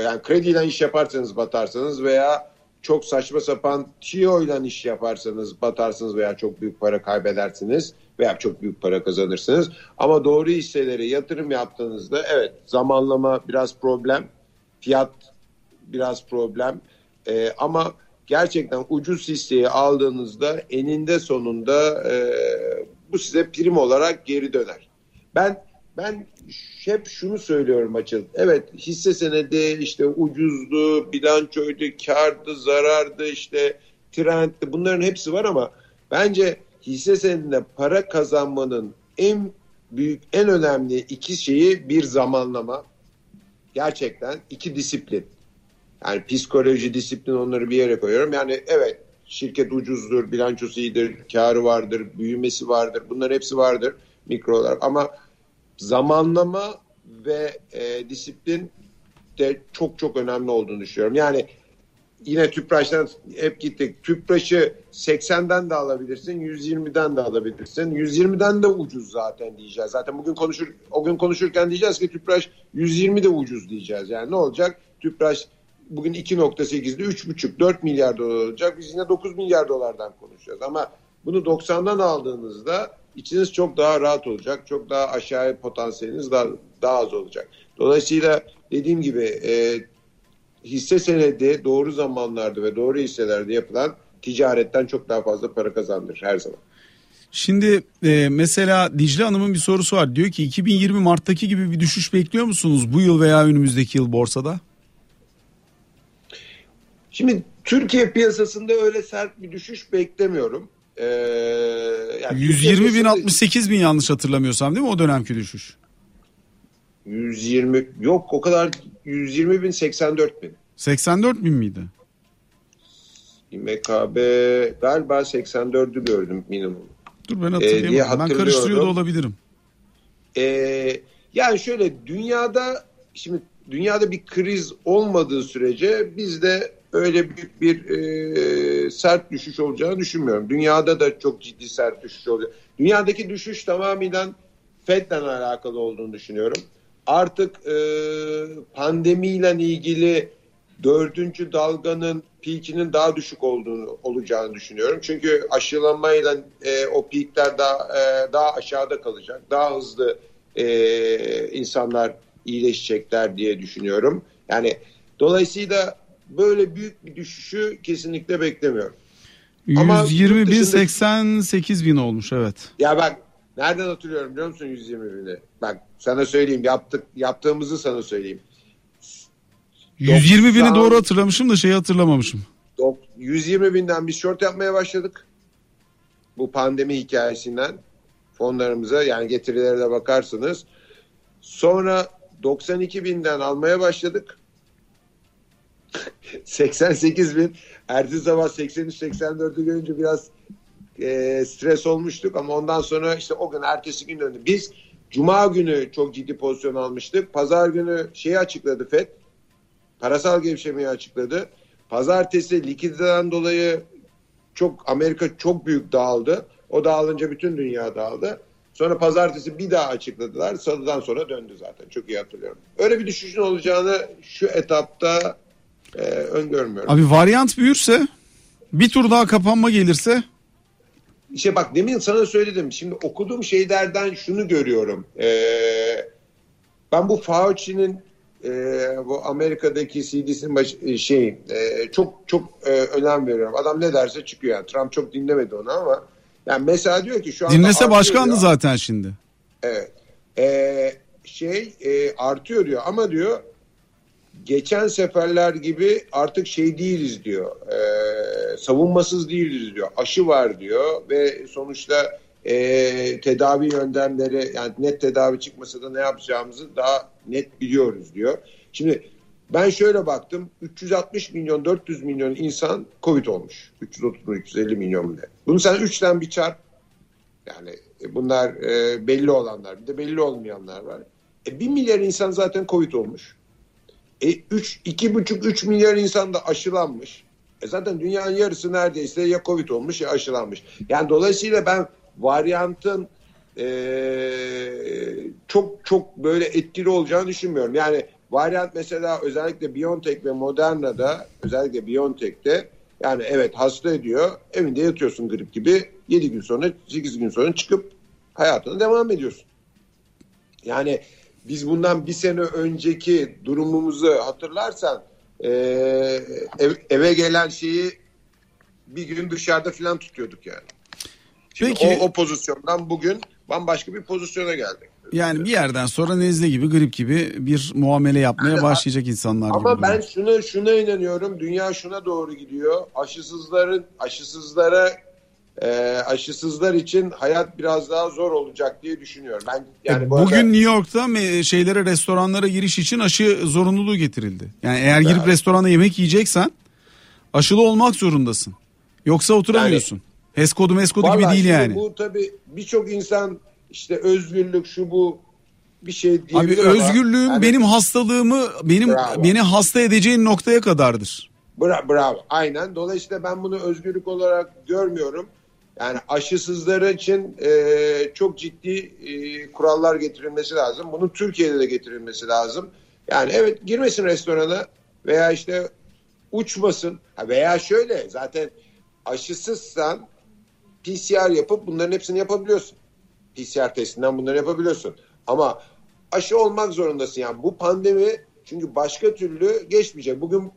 B: yani krediyle iş yaparsanız batarsınız veya çok saçma sapan TIO ile iş yaparsanız batarsınız veya çok büyük para kaybedersiniz veya çok büyük para kazanırsınız. Ama doğru hisselere yatırım yaptığınızda evet zamanlama biraz problem, fiyat biraz problem. Ee, ama gerçekten ucuz hisseyi aldığınızda eninde sonunda e, bu size prim olarak geri döner. Ben ben hep şunu söylüyorum açıl. Evet hisse senedi işte ucuzdu, bilançoydu, kardı, zarardı, işte trenddi bunların hepsi var ama bence hisse senedinde para kazanmanın en büyük, en önemli iki şeyi bir zamanlama. Gerçekten iki disiplin. Yani psikoloji, disiplin onları bir yere koyuyorum. Yani evet şirket ucuzdur, bilançosu iyidir, karı vardır, büyümesi vardır. Bunların hepsi vardır mikro olarak. Ama zamanlama ve e, disiplin de çok çok önemli olduğunu düşünüyorum. Yani yine tüpraştan hep gittik. Tüpraşı 80'den de alabilirsin, 120'den de alabilirsin. 120'den de ucuz zaten diyeceğiz. Zaten bugün konuşur o gün konuşurken diyeceğiz ki tüpraş 120 de ucuz diyeceğiz. Yani ne olacak? Tüpraş bugün 2.8'de 3.5 4 milyar dolar olacak. Biz yine 9 milyar dolardan konuşacağız. Ama bunu 90'dan aldığınızda içiniz çok daha rahat olacak. Çok daha aşağıya potansiyeliniz daha, daha az olacak. Dolayısıyla dediğim gibi e, hisse senedi doğru zamanlarda ve doğru hisselerde yapılan ticaretten çok daha fazla para kazandırır her zaman.
A: Şimdi e, mesela Dicle Hanım'ın bir sorusu var. Diyor ki 2020 Mart'taki gibi bir düşüş bekliyor musunuz bu yıl veya önümüzdeki yıl borsada?
B: Şimdi Türkiye piyasasında öyle sert bir düşüş beklemiyorum. Ee, yani
A: 120 bin
B: Türkiye
A: 68 bin yanlış hatırlamıyorsam değil mi o dönemki düşüş?
B: 120 yok o kadar 120 bin 84 bin.
A: 84 bin miydi?
B: MKB galiba 84'ü gördüm minimum.
A: Dur ben
B: Ee,
A: hatırlayamadım. ben
B: hatırlıyorum.
A: karıştırıyor da olabilirim.
B: Ee, yani şöyle dünyada şimdi dünyada bir kriz olmadığı sürece bizde öyle büyük bir e, sert düşüş olacağını düşünmüyorum. Dünyada da çok ciddi sert düşüş olacak. Dünyadaki düşüş tamamen FED'le alakalı olduğunu düşünüyorum. Artık e, pandemiyle ilgili dördüncü dalganın peakinin daha düşük olduğunu olacağını düşünüyorum. Çünkü aşılamayla e, o peakler daha e, daha aşağıda kalacak. Daha hızlı e, insanlar iyileşecekler diye düşünüyorum. Yani dolayısıyla böyle büyük bir düşüşü kesinlikle beklemiyorum. Ama
A: 120
B: yurt
A: bin
B: dışında-
A: 88 bin olmuş evet.
B: Ya bak nereden hatırlıyorum biliyor musun 120 bini? Bak sana söyleyeyim yaptık yaptığımızı sana söyleyeyim.
A: 120 bini
B: 90
A: doğru hatırlamışım da şeyi hatırlamamışım.
B: Dok- 120 binden biz short yapmaya başladık. Bu pandemi hikayesinden fonlarımıza yani getirilere de bakarsınız. Sonra 92 binden almaya başladık. 88 bin. Ertesi sabah 83-84'ü görünce biraz e, stres olmuştuk ama ondan sonra işte o gün ertesi gün döndü. Biz Cuma günü çok ciddi pozisyon almıştık. Pazar günü şeyi açıkladı FED. Parasal gevşemeyi açıkladı. Pazartesi likiditeden dolayı çok Amerika çok büyük dağıldı. O dağılınca bütün dünya dağıldı. Sonra pazartesi bir daha açıkladılar. Salıdan sonra döndü zaten. Çok iyi hatırlıyorum. Öyle bir düşüşün olacağını şu etapta e, öngörmüyorum.
A: Abi varyant büyürse bir tur daha kapanma gelirse
B: İşte bak demin sana söyledim. Şimdi okuduğum şeylerden şunu görüyorum. Ee, ben bu Fauci'nin e, bu Amerika'daki CDC'nin baş, e, şey e, çok çok e, önem veriyorum. Adam ne derse çıkıyor yani. Trump çok dinlemedi onu ama yani mesela diyor ki şu anda
A: dinlese başkandı
B: diyor.
A: zaten şimdi.
B: Evet. Ee, şey e, artıyor diyor ama diyor geçen seferler gibi artık şey değiliz diyor. Ee, savunmasız değiliz diyor. Aşı var diyor ve sonuçta e, tedavi yöntemleri yani net tedavi çıkmasa da ne yapacağımızı daha net biliyoruz diyor. Şimdi ben şöyle baktım 360 milyon 400 milyon insan Covid olmuş. 330 350 milyon bile. Bunu sen 3'ten bir çarp. Yani e, bunlar e, belli olanlar bir de belli olmayanlar var. E, 1 milyar insan zaten Covid olmuş. E, 3, 2,5-3 milyar insan da aşılanmış. E zaten dünyanın yarısı neredeyse ya Covid olmuş ya aşılanmış. Yani dolayısıyla ben varyantın e, çok çok böyle etkili olacağını düşünmüyorum. Yani varyant mesela özellikle BioNTech ve Moderna'da özellikle BioNTech'te yani evet hasta ediyor evinde yatıyorsun grip gibi 7 gün sonra 8 gün sonra çıkıp hayatına devam ediyorsun. Yani biz bundan bir sene önceki durumumuzu hatırlarsan e, ev, eve gelen şeyi bir gün dışarıda falan tutuyorduk yani. Şimdi
A: Peki.
B: o, o pozisyondan bugün bambaşka bir pozisyona geldik.
A: Yani bir yerden sonra nezle gibi grip gibi bir muamele yapmaya başlayacak insanlar gibi.
B: Ama ben şuna şuna inanıyorum. Dünya şuna doğru gidiyor. Aşısızların aşısızlara e, aşısızlar için hayat biraz daha zor olacak diye düşünüyorum. Ben yani
A: E,
B: bu arada-
A: Bugün New York'ta me- şeylere restoranlara giriş için aşı zorunluluğu getirildi. Yani eğer girip
B: Evet.
A: restoranda yemek yiyeceksen aşılı olmak zorundasın. Yoksa oturamıyorsun. HES kodu mes kodu gibi değil yani.
B: Bu tabii birçok insan işte özgürlük şu bu bir şey
A: Abi
B: diyebilir ama
A: özgürlüğüm
B: yani-
A: benim hastalığımı benim
B: Bravo.
A: beni hasta edeceğin noktaya kadardır.
B: Bra- bravo. Aynen. Dolayısıyla ben bunu özgürlük olarak görmüyorum. Yani aşısızları için e, çok ciddi e, kurallar getirilmesi lazım. Bunun Türkiye'de de getirilmesi lazım. Yani evet girmesin restorana veya işte uçmasın. Ha veya şöyle zaten aşısızsan PCR yapıp bunların hepsini yapabiliyorsun. PCR testinden bunları yapabiliyorsun. Ama aşı olmak zorundasın. Yani bu pandemi çünkü başka türlü geçmeyecek. Bugün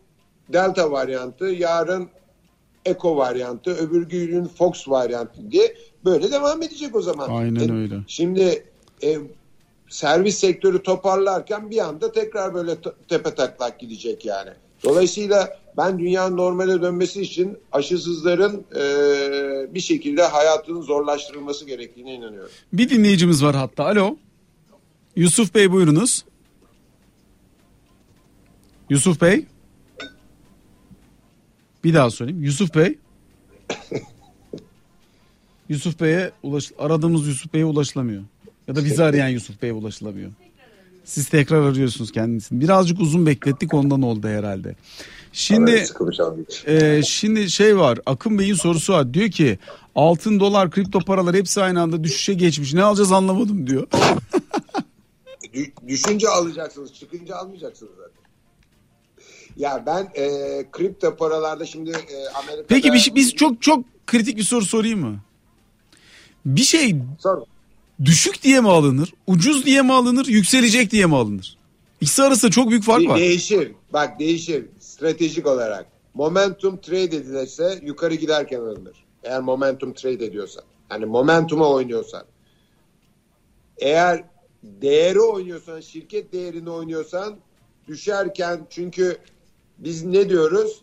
B: Delta varyantı, yarın Eko varyantı, öbür gün Fox varyantı diye böyle devam edecek o zaman.
A: Aynen
B: E,
A: öyle.
B: Şimdi e, servis sektörü toparlarken bir anda tekrar böyle tepe taklak gidecek yani. Dolayısıyla ben dünyanın normale dönmesi için aşısızların e, bir şekilde hayatının zorlaştırılması gerektiğine inanıyorum.
A: Bir dinleyicimiz var hatta. Alo. Yusuf Bey buyurunuz. Yusuf Bey. Bir daha söyleyeyim. Yusuf Bey. Yusuf Bey'e ulaş aradığımız Yusuf Bey'e ulaşılamıyor. Ya da bizi arayan Yusuf Bey'e ulaşılamıyor. Siz tekrar arıyorsunuz kendisini. Birazcık uzun beklettik ondan oldu herhalde. Şimdi ee, şimdi şey var Akın Bey'in sorusu var diyor ki altın dolar kripto paralar hepsi aynı anda düşüşe geçmiş ne alacağız anlamadım diyor.
B: Dü- düşünce alacaksınız, çıkınca almayacaksınız zaten. Ya ben e, kripto paralarda şimdi e, Amerika'da...
A: Peki bir şey, biz çok çok kritik bir soru sorayım mı? Bir şey
B: Sor.
A: düşük diye mi alınır, ucuz diye mi alınır, yükselecek diye mi alınır? İkisi arasında çok büyük fark
B: De-
A: var.
B: Değişir. Bak değişir. Stratejik olarak. Momentum trade edilirse yukarı giderken alınır. Eğer momentum trade ediyorsan. Yani momentuma oynuyorsan. Eğer değeri oynuyorsan, şirket değerini oynuyorsan düşerken çünkü biz ne diyoruz?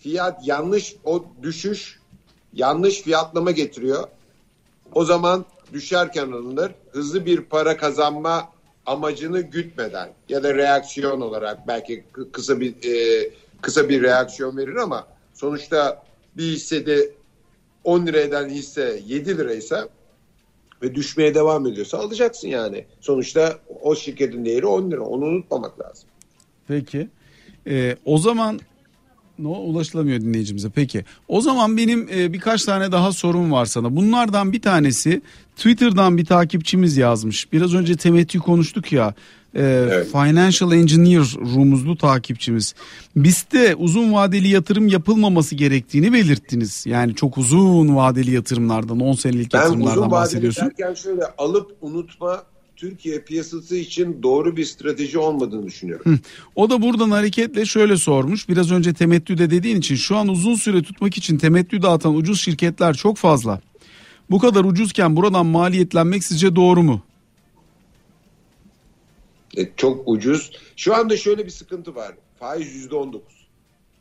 B: Fiyat yanlış o düşüş yanlış fiyatlama getiriyor. O zaman düşerken alınır. Hızlı bir para kazanma amacını gütmeden ya da reaksiyon olarak belki kı- kısa bir e, kısa bir reaksiyon verir ama sonuçta bir hissede 10 lira eden hisse 7 liraysa ve düşmeye devam ediyorsa alacaksın yani. Sonuçta o şirketin değeri 10 lira. Onu unutmamak lazım.
A: Peki. Ee, o zaman no, ulaşılamıyor dinleyicimize. Peki. O zaman benim e, birkaç tane daha sorum var sana. Bunlardan bir tanesi Twitter'dan bir takipçimiz yazmış. Biraz önce temettü konuştuk ya. e,
B: Evet.
A: Financial Engineer rumuzlu takipçimiz. BIST'te uzun vadeli yatırım yapılmaması gerektiğini belirttiniz. Yani çok uzun vadeli yatırımlardan 10 senelik
B: Ben
A: yatırımlardan
B: uzun vadeli
A: bahsediyorsun.
B: derken şöyle alıp unutma Türkiye piyasası için doğru bir strateji olmadığını düşünüyorum.
A: O da buradan hareketle şöyle sormuş. Biraz önce temettüde dediğin için şu an uzun süre tutmak için temettü dağıtan ucuz şirketler çok fazla. Bu kadar ucuzken buradan maliyetlenmek sizce doğru mu?
B: E, çok ucuz. Şu anda şöyle bir sıkıntı var. Faiz yüzde on dokuz.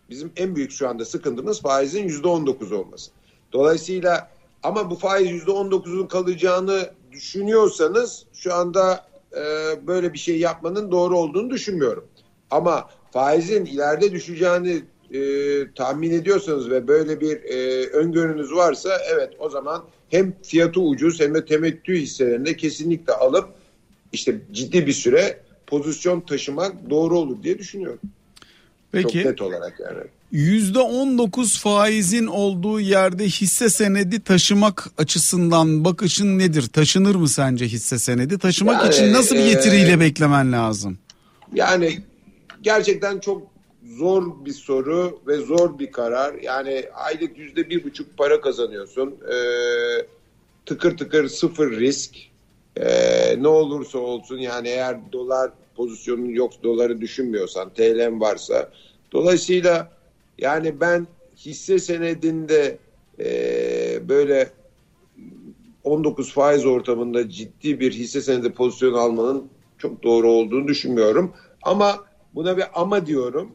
B: Bizim en büyük şu anda sıkıntımız faizin yüzde on dokuz olması. Dolayısıyla Ama bu faiz %19'un kalacağını düşünüyorsanız şu anda e, böyle bir şey yapmanın doğru olduğunu düşünmüyorum. Ama faizin ileride düşeceğini e, tahmin ediyorsanız ve böyle bir e, öngörünüz varsa evet o zaman hem fiyatı ucuz hem de temettü hisselerinde kesinlikle alıp işte ciddi bir süre pozisyon taşımak doğru olur diye düşünüyorum. Peki. Çok net olarak yani.
A: %19 faizin olduğu yerde hisse senedi taşımak açısından bakışın nedir? Taşınır mı sence hisse senedi? Taşımak yani, için nasıl bir getiriyle e, beklemen lazım?
B: Yani gerçekten çok zor bir soru ve zor bir karar. Yani aylık yüzde bir buçuk para kazanıyorsun. Ee, tıkır tıkır sıfır risk. Ee, ne olursa olsun yani eğer dolar pozisyonun yok doları düşünmüyorsan TL'm varsa. Dolayısıyla yani ben hisse senedinde e, böyle 19 faiz ortamında ciddi bir hisse senedi pozisyon almanın çok doğru olduğunu düşünmüyorum. Ama buna bir ama diyorum.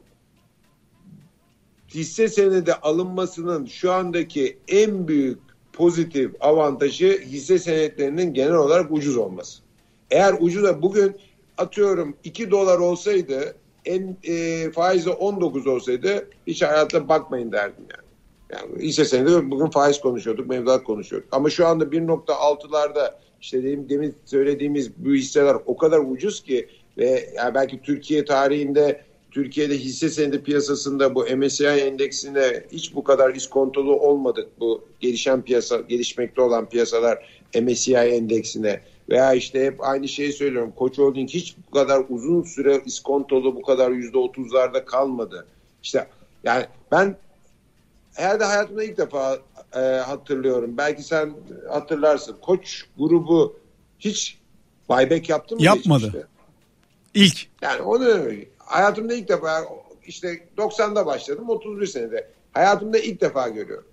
B: Hisse senedi alınmasının şu andaki en büyük pozitif avantajı hisse senetlerinin genel olarak ucuz olması. Eğer ucuz bugün atıyorum 2 dolar olsaydı en e, faizi 19 olsaydı hiç hayatta bakmayın derdim yani. Yani hisse senedi bugün faiz konuşuyorduk, mevduat konuşuyorduk. Ama şu anda 1.6'larda işte demin, demin söylediğimiz bu hisseler o kadar ucuz ki ve yani belki Türkiye tarihinde Türkiye'de hisse senedi piyasasında bu MSCI endeksine hiç bu kadar iskontolu olmadık. Bu gelişen piyasa, gelişmekte olan piyasalar MSCI endeksine veya işte hep aynı şeyi söylüyorum. Koç Holding hiç bu kadar uzun süre iskontolu bu kadar yüzde otuzlarda kalmadı. İşte yani ben herhalde hayatımda ilk defa e, hatırlıyorum. Belki sen hatırlarsın. Koç grubu hiç buyback yaptı mı?
A: Yapmadı. Geçmişte? İlk.
B: Yani onu hayatımda ilk defa işte 90'da başladım 31 senede. Hayatımda ilk defa görüyorum.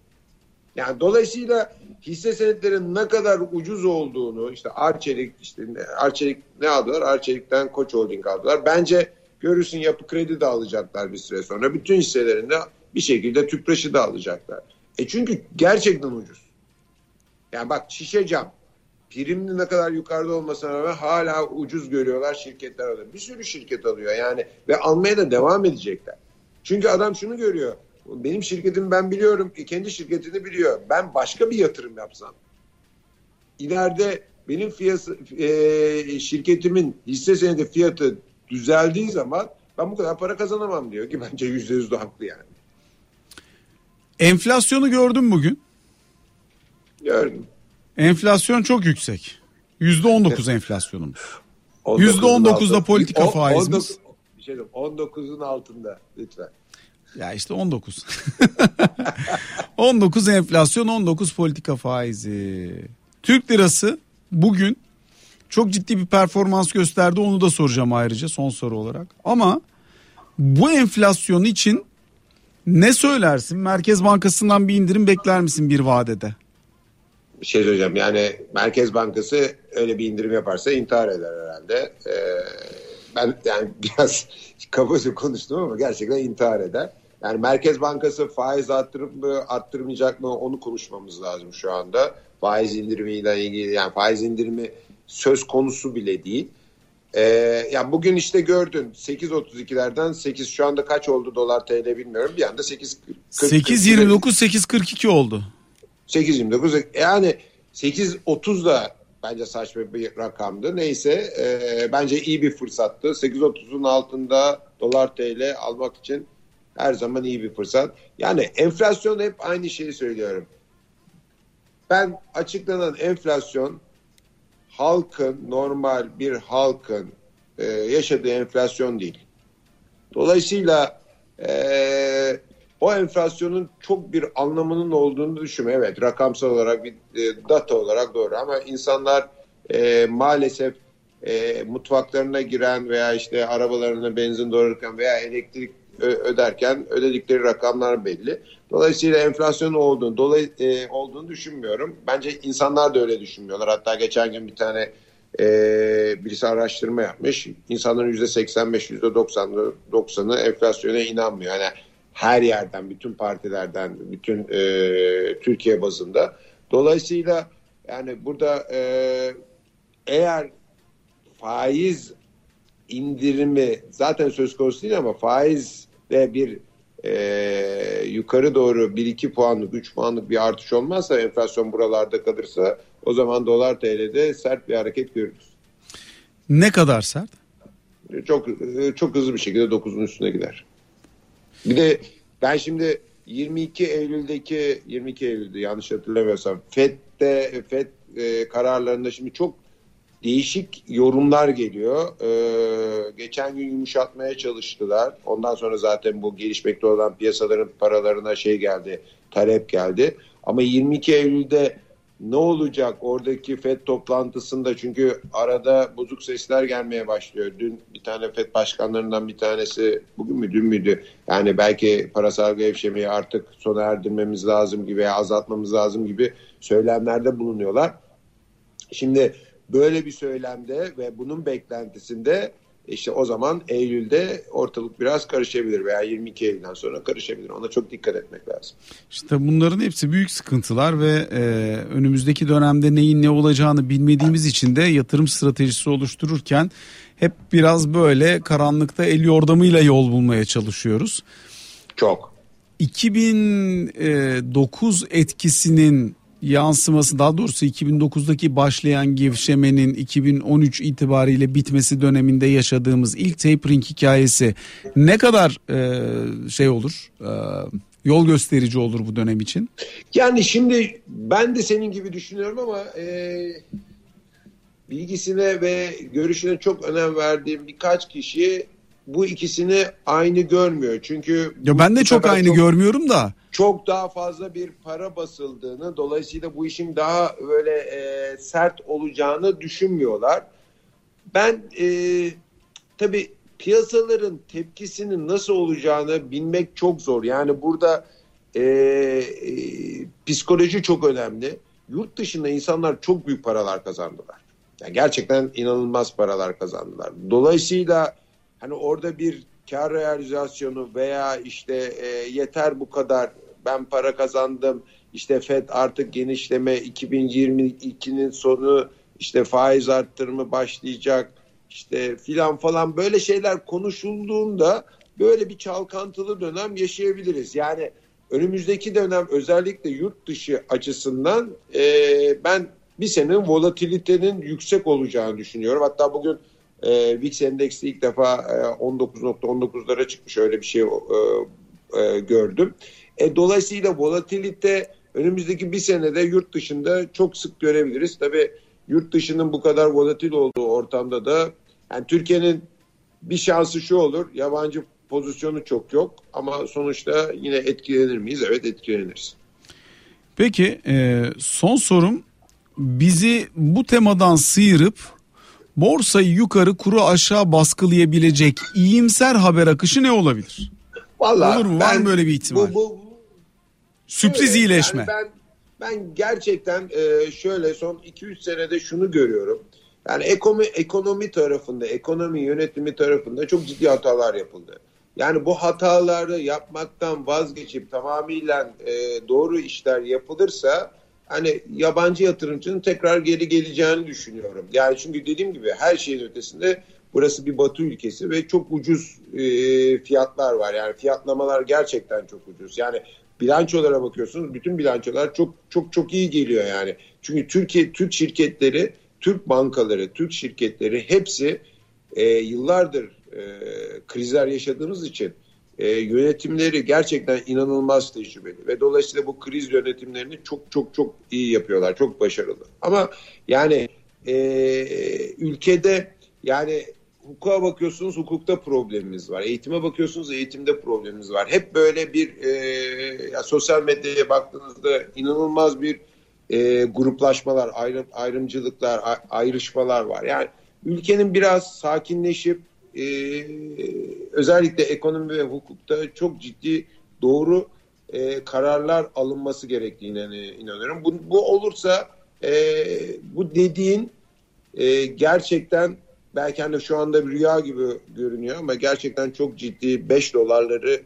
B: Yani dolayısıyla hisse senetlerin ne kadar ucuz olduğunu işte Arçelik işte Arçelik ne aldılar? Arçelik'ten Koç Holding aldılar. Bence görürsün yapı kredi de alacaklar bir süre sonra. Bütün hisselerinde bir şekilde tüpraşı da alacaklar. E çünkü gerçekten ucuz. Yani bak şişe cam primli ne kadar yukarıda olmasına rağmen hala ucuz görüyorlar şirketler alıyor. Bir sürü şirket alıyor yani ve almaya da devam edecekler. Çünkü adam şunu görüyor. Benim şirketim ben biliyorum. Kendi şirketini biliyor. Ben başka bir yatırım yapsam. ileride benim fiyatı, e, şirketimin hisse senedi fiyatı düzeldiği zaman ben bu kadar para kazanamam diyor ki bence yüzde yüz de haklı yani.
A: Enflasyonu gördün bugün.
B: Gördüm.
A: Enflasyon çok yüksek. Yüzde on dokuz enflasyonumuz. Yüzde on dokuzda politika faizimiz.
B: Bir şey 19'un altında lütfen.
A: Ya işte 19. 19 enflasyon 19 politika faizi. Türk lirası bugün çok ciddi bir performans gösterdi onu da soracağım ayrıca son soru olarak. Ama bu enflasyon için ne söylersin? Merkez Bankası'ndan bir indirim bekler misin bir vadede?
B: Bir şey söyleyeceğim yani Merkez Bankası öyle bir indirim yaparsa intihar eder herhalde. Ee, ben yani biraz kabaca konuştum ama gerçekten intihar eder. Yani Merkez Bankası faiz arttırıp mı arttırmayacak mı onu konuşmamız lazım şu anda. Faiz indirimiyle ilgili yani faiz indirimi söz konusu bile değil. Ee, yani bugün işte gördün 8.32'lerden 8 şu anda kaç oldu dolar TL bilmiyorum. Bir anda 8
A: 8.29 8.42 oldu.
B: 8.29 yani 8.30 da bence saçma bir rakamdı. Neyse e, bence iyi bir fırsattı. 8.30'un altında dolar TL almak için her zaman iyi bir fırsat. Yani enflasyon hep aynı şeyi söylüyorum. Ben açıklanan enflasyon halkın normal bir halkın e, yaşadığı enflasyon değil. Dolayısıyla e, o enflasyonun çok bir anlamının olduğunu düşünüyorum. Evet rakamsal olarak bir e, data olarak doğru ama insanlar e, maalesef e, mutfaklarına giren veya işte arabalarına benzin doğrarken veya elektrik öderken ödedikleri rakamlar belli. Dolayısıyla enflasyon olduğunu, dolay, e, olduğunu düşünmüyorum. Bence insanlar da öyle düşünmüyorlar. Hatta geçen gün bir tane e, birisi araştırma yapmış. İnsanların yüzde 85, yüzde 90'ı 90'ı enflasyona inanmıyor. Yani her yerden, bütün partilerden, bütün e, Türkiye bazında. Dolayısıyla yani burada e, eğer faiz indirimi zaten söz konusu değil ama faiz de bir e, yukarı doğru 1-2 puanlık 3 puanlık bir artış olmazsa enflasyon buralarda kalırsa o zaman dolar TL'de sert bir hareket görürüz.
A: Ne kadar sert?
B: Çok çok hızlı bir şekilde 9'un üstüne gider. Bir de ben şimdi 22 Eylül'deki 22 Eylül'de yanlış hatırlamıyorsam FED'de FED e, kararlarında şimdi çok değişik yorumlar geliyor. Ee, geçen gün yumuşatmaya çalıştılar. Ondan sonra zaten bu gelişmekte olan piyasaların paralarına şey geldi, talep geldi. Ama 22 Eylül'de ne olacak oradaki FED toplantısında çünkü arada bozuk sesler gelmeye başlıyor. Dün bir tane FED başkanlarından bir tanesi bugün mü dün müydü? Yani belki parasal gevşemeyi artık sona erdirmemiz lazım gibi veya azaltmamız lazım gibi söylemlerde bulunuyorlar. Şimdi böyle bir söylemde ve bunun beklentisinde işte o zaman Eylül'de ortalık biraz karışabilir veya 22 Eylül'den sonra karışabilir. Ona çok dikkat etmek lazım.
A: İşte bunların hepsi büyük sıkıntılar ve e, önümüzdeki dönemde neyin ne olacağını bilmediğimiz için de yatırım stratejisi oluştururken hep biraz böyle karanlıkta el yordamıyla yol bulmaya çalışıyoruz.
B: Çok.
A: 2009 etkisinin yansıması daha doğrusu 2009'daki başlayan gevşemenin 2013 itibariyle bitmesi döneminde yaşadığımız ilk tapering hikayesi ne kadar e, şey olur e, yol gösterici olur bu dönem için?
B: Yani şimdi ben de senin gibi düşünüyorum ama e, bilgisine ve görüşüne çok önem verdiğim birkaç kişi bu ikisini aynı görmüyor. Çünkü
A: ya ben de çok aynı çok, görmüyorum da
B: çok daha fazla bir para basıldığını dolayısıyla bu işin daha böyle e, sert olacağını düşünmüyorlar. Ben e, tabii piyasaların tepkisinin nasıl olacağını bilmek çok zor. Yani burada e, e, psikoloji çok önemli. Yurt dışında insanlar çok büyük paralar kazandılar. Yani gerçekten inanılmaz paralar kazandılar. Dolayısıyla hani orada bir kar realizasyonu veya işte e, yeter bu kadar ben para kazandım işte FED artık genişleme 2022'nin sonu işte faiz arttırımı başlayacak işte filan falan böyle şeyler konuşulduğunda böyle bir çalkantılı dönem yaşayabiliriz. Yani önümüzdeki dönem özellikle yurt dışı açısından e, ben bir senenin volatilitenin yüksek olacağını düşünüyorum. Hatta bugün e, VIX endeksi ilk defa e, 19.19'lara çıkmış öyle bir şey e, e, gördüm. Dolayısıyla volatilite önümüzdeki bir senede yurt dışında çok sık görebiliriz. Tabii yurt dışının bu kadar volatil olduğu ortamda da yani Türkiye'nin bir şansı şu olur. Yabancı pozisyonu çok yok ama sonuçta yine etkilenir miyiz? Evet etkileniriz.
A: Peki e, son sorum bizi bu temadan sıyırıp borsayı yukarı kuru aşağı baskılayabilecek iyimser haber akışı ne olabilir?
B: Vallahi
A: Olur mu? Ben, Var mı böyle bir ihtimal? Bu, bu, Sürpriz evet, iyileşme.
B: Yani ben, ben gerçekten e, şöyle son 2-3 senede şunu görüyorum. Yani ekonomi, ekonomi tarafında, ekonomi yönetimi tarafında çok ciddi hatalar yapıldı. Yani bu hataları yapmaktan vazgeçip tamamıyla e, doğru işler yapılırsa hani yabancı yatırımcının tekrar geri geleceğini düşünüyorum. Yani çünkü dediğim gibi her şeyin ötesinde burası bir batı ülkesi ve çok ucuz e, fiyatlar var. Yani fiyatlamalar gerçekten çok ucuz. Yani bilançolara bakıyorsunuz bütün bilançolar çok çok çok iyi geliyor yani. Çünkü Türkiye Türk şirketleri, Türk bankaları, Türk şirketleri hepsi e, yıllardır e, krizler yaşadığımız için e, yönetimleri gerçekten inanılmaz tecrübeli ve dolayısıyla bu kriz yönetimlerini çok çok çok iyi yapıyorlar, çok başarılı. Ama yani e, ülkede yani hukuka bakıyorsunuz hukukta problemimiz var. Eğitime bakıyorsunuz eğitimde problemimiz var. Hep böyle bir e, ya sosyal medyaya baktığınızda inanılmaz bir e, gruplaşmalar, ayrım, ayrımcılıklar, ayrışmalar var. Yani ülkenin biraz sakinleşip e, özellikle ekonomi ve hukukta çok ciddi doğru e, kararlar alınması gerektiğine inanıyorum. Bu, bu olursa e, bu dediğin e, gerçekten belki hani şu anda bir rüya gibi görünüyor ama gerçekten çok ciddi 5 dolarları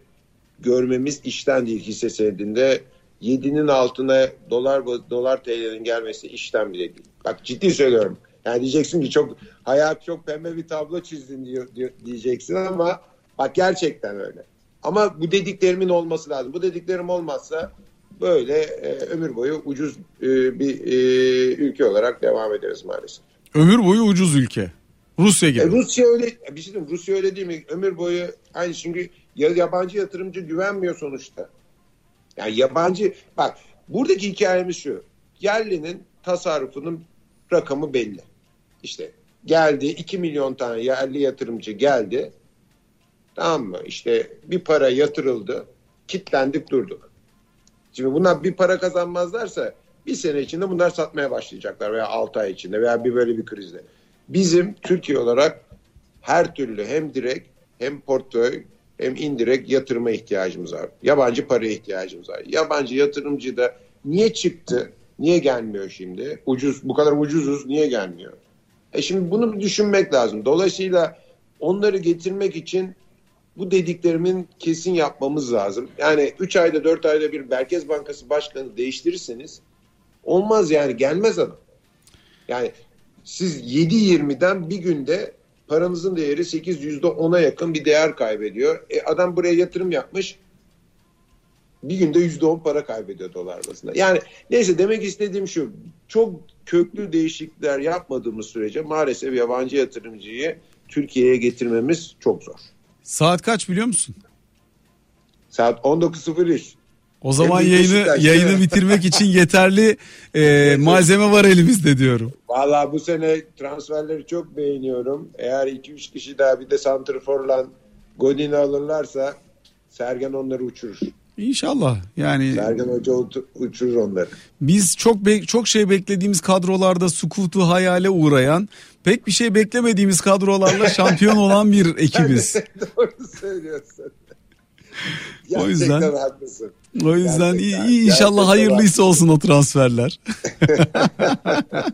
B: görmemiz işten değil hisse senedinde 7'nin altına dolar dolar TL'nin gelmesi işten bile değil. Bak ciddi söylüyorum. Yani diyeceksin ki çok hayat çok pembe bir tablo çizdin diyor, diyor, diyeceksin ama bak gerçekten öyle. Ama bu dediklerimin olması lazım. Bu dediklerim olmazsa böyle e, ömür boyu ucuz e, bir e, ülke olarak devam ederiz maalesef.
A: Ömür boyu ucuz ülke. Rusya gibi.
B: E, Rusya öyle bir şey diyeyim, Rusya öyle değil mi? Ömür boyu aynı çünkü yabancı yatırımcı güvenmiyor sonuçta. Yani yabancı bak buradaki hikayemiz şu. Yerlinin tasarrufunun rakamı belli. İşte geldi 2 milyon tane yerli yatırımcı geldi. Tamam mı? İşte bir para yatırıldı. Kitlendik durduk. Şimdi bunlar bir para kazanmazlarsa bir sene içinde bunlar satmaya başlayacaklar veya 6 ay içinde veya bir böyle bir krizde. Bizim Türkiye olarak her türlü hem direkt hem portföy hem indirekt yatırıma ihtiyacımız var. Yabancı paraya ihtiyacımız var. Yabancı yatırımcı da niye çıktı? Niye gelmiyor şimdi? Ucuz, bu kadar ucuzuz niye gelmiyor? E şimdi bunu düşünmek lazım. Dolayısıyla onları getirmek için bu dediklerimin kesin yapmamız lazım. Yani 3 ayda 4 ayda bir Merkez Bankası Başkanı değiştirirseniz olmaz yani gelmez adam. Yani siz 7.20'den bir günde paranızın değeri 8 yüzde 10'a yakın bir değer kaybediyor. E adam buraya yatırım yapmış bir günde yüzde 10 para kaybediyor dolar bazında. Yani neyse demek istediğim şu çok köklü değişiklikler yapmadığımız sürece maalesef yabancı yatırımcıyı Türkiye'ye getirmemiz çok zor.
A: Saat kaç biliyor musun?
B: Saat 19.03.
A: O zaman yayını yayını bitirmek için yeterli e, malzeme var elimizde diyorum.
B: Valla bu sene transferleri çok beğeniyorum. Eğer 2-3 kişi daha bir de Santrfor'la Godin'i alırlarsa Sergen onları uçurur.
A: İnşallah yani.
B: Sergen Hoca uçurur onları.
A: Biz çok be- çok şey beklediğimiz kadrolarda sukutu hayale uğrayan, pek bir şey beklemediğimiz kadrolarla şampiyon olan bir ekibiz.
B: Doğru söylüyorsun.
A: o yüzden
B: haklısın.
A: O yüzden Gerçekten. iyi, inşallah hayırlıysa olsun o transferler.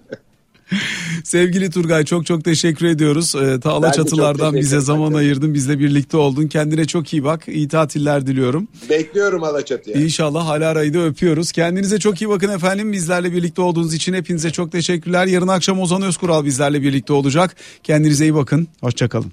A: Sevgili Turgay çok çok teşekkür ediyoruz. Ee, Tağla Çatılar'dan bize zaman ederim. ayırdın. Bizle birlikte oldun. Kendine çok iyi bak. İyi tatiller diliyorum.
B: Bekliyorum Alaçatı'ya.
A: İnşallah Halara'yı da öpüyoruz. Kendinize çok iyi bakın efendim. Bizlerle birlikte olduğunuz için hepinize çok teşekkürler. Yarın akşam Ozan Özkural bizlerle birlikte olacak. Kendinize iyi bakın. Hoşçakalın.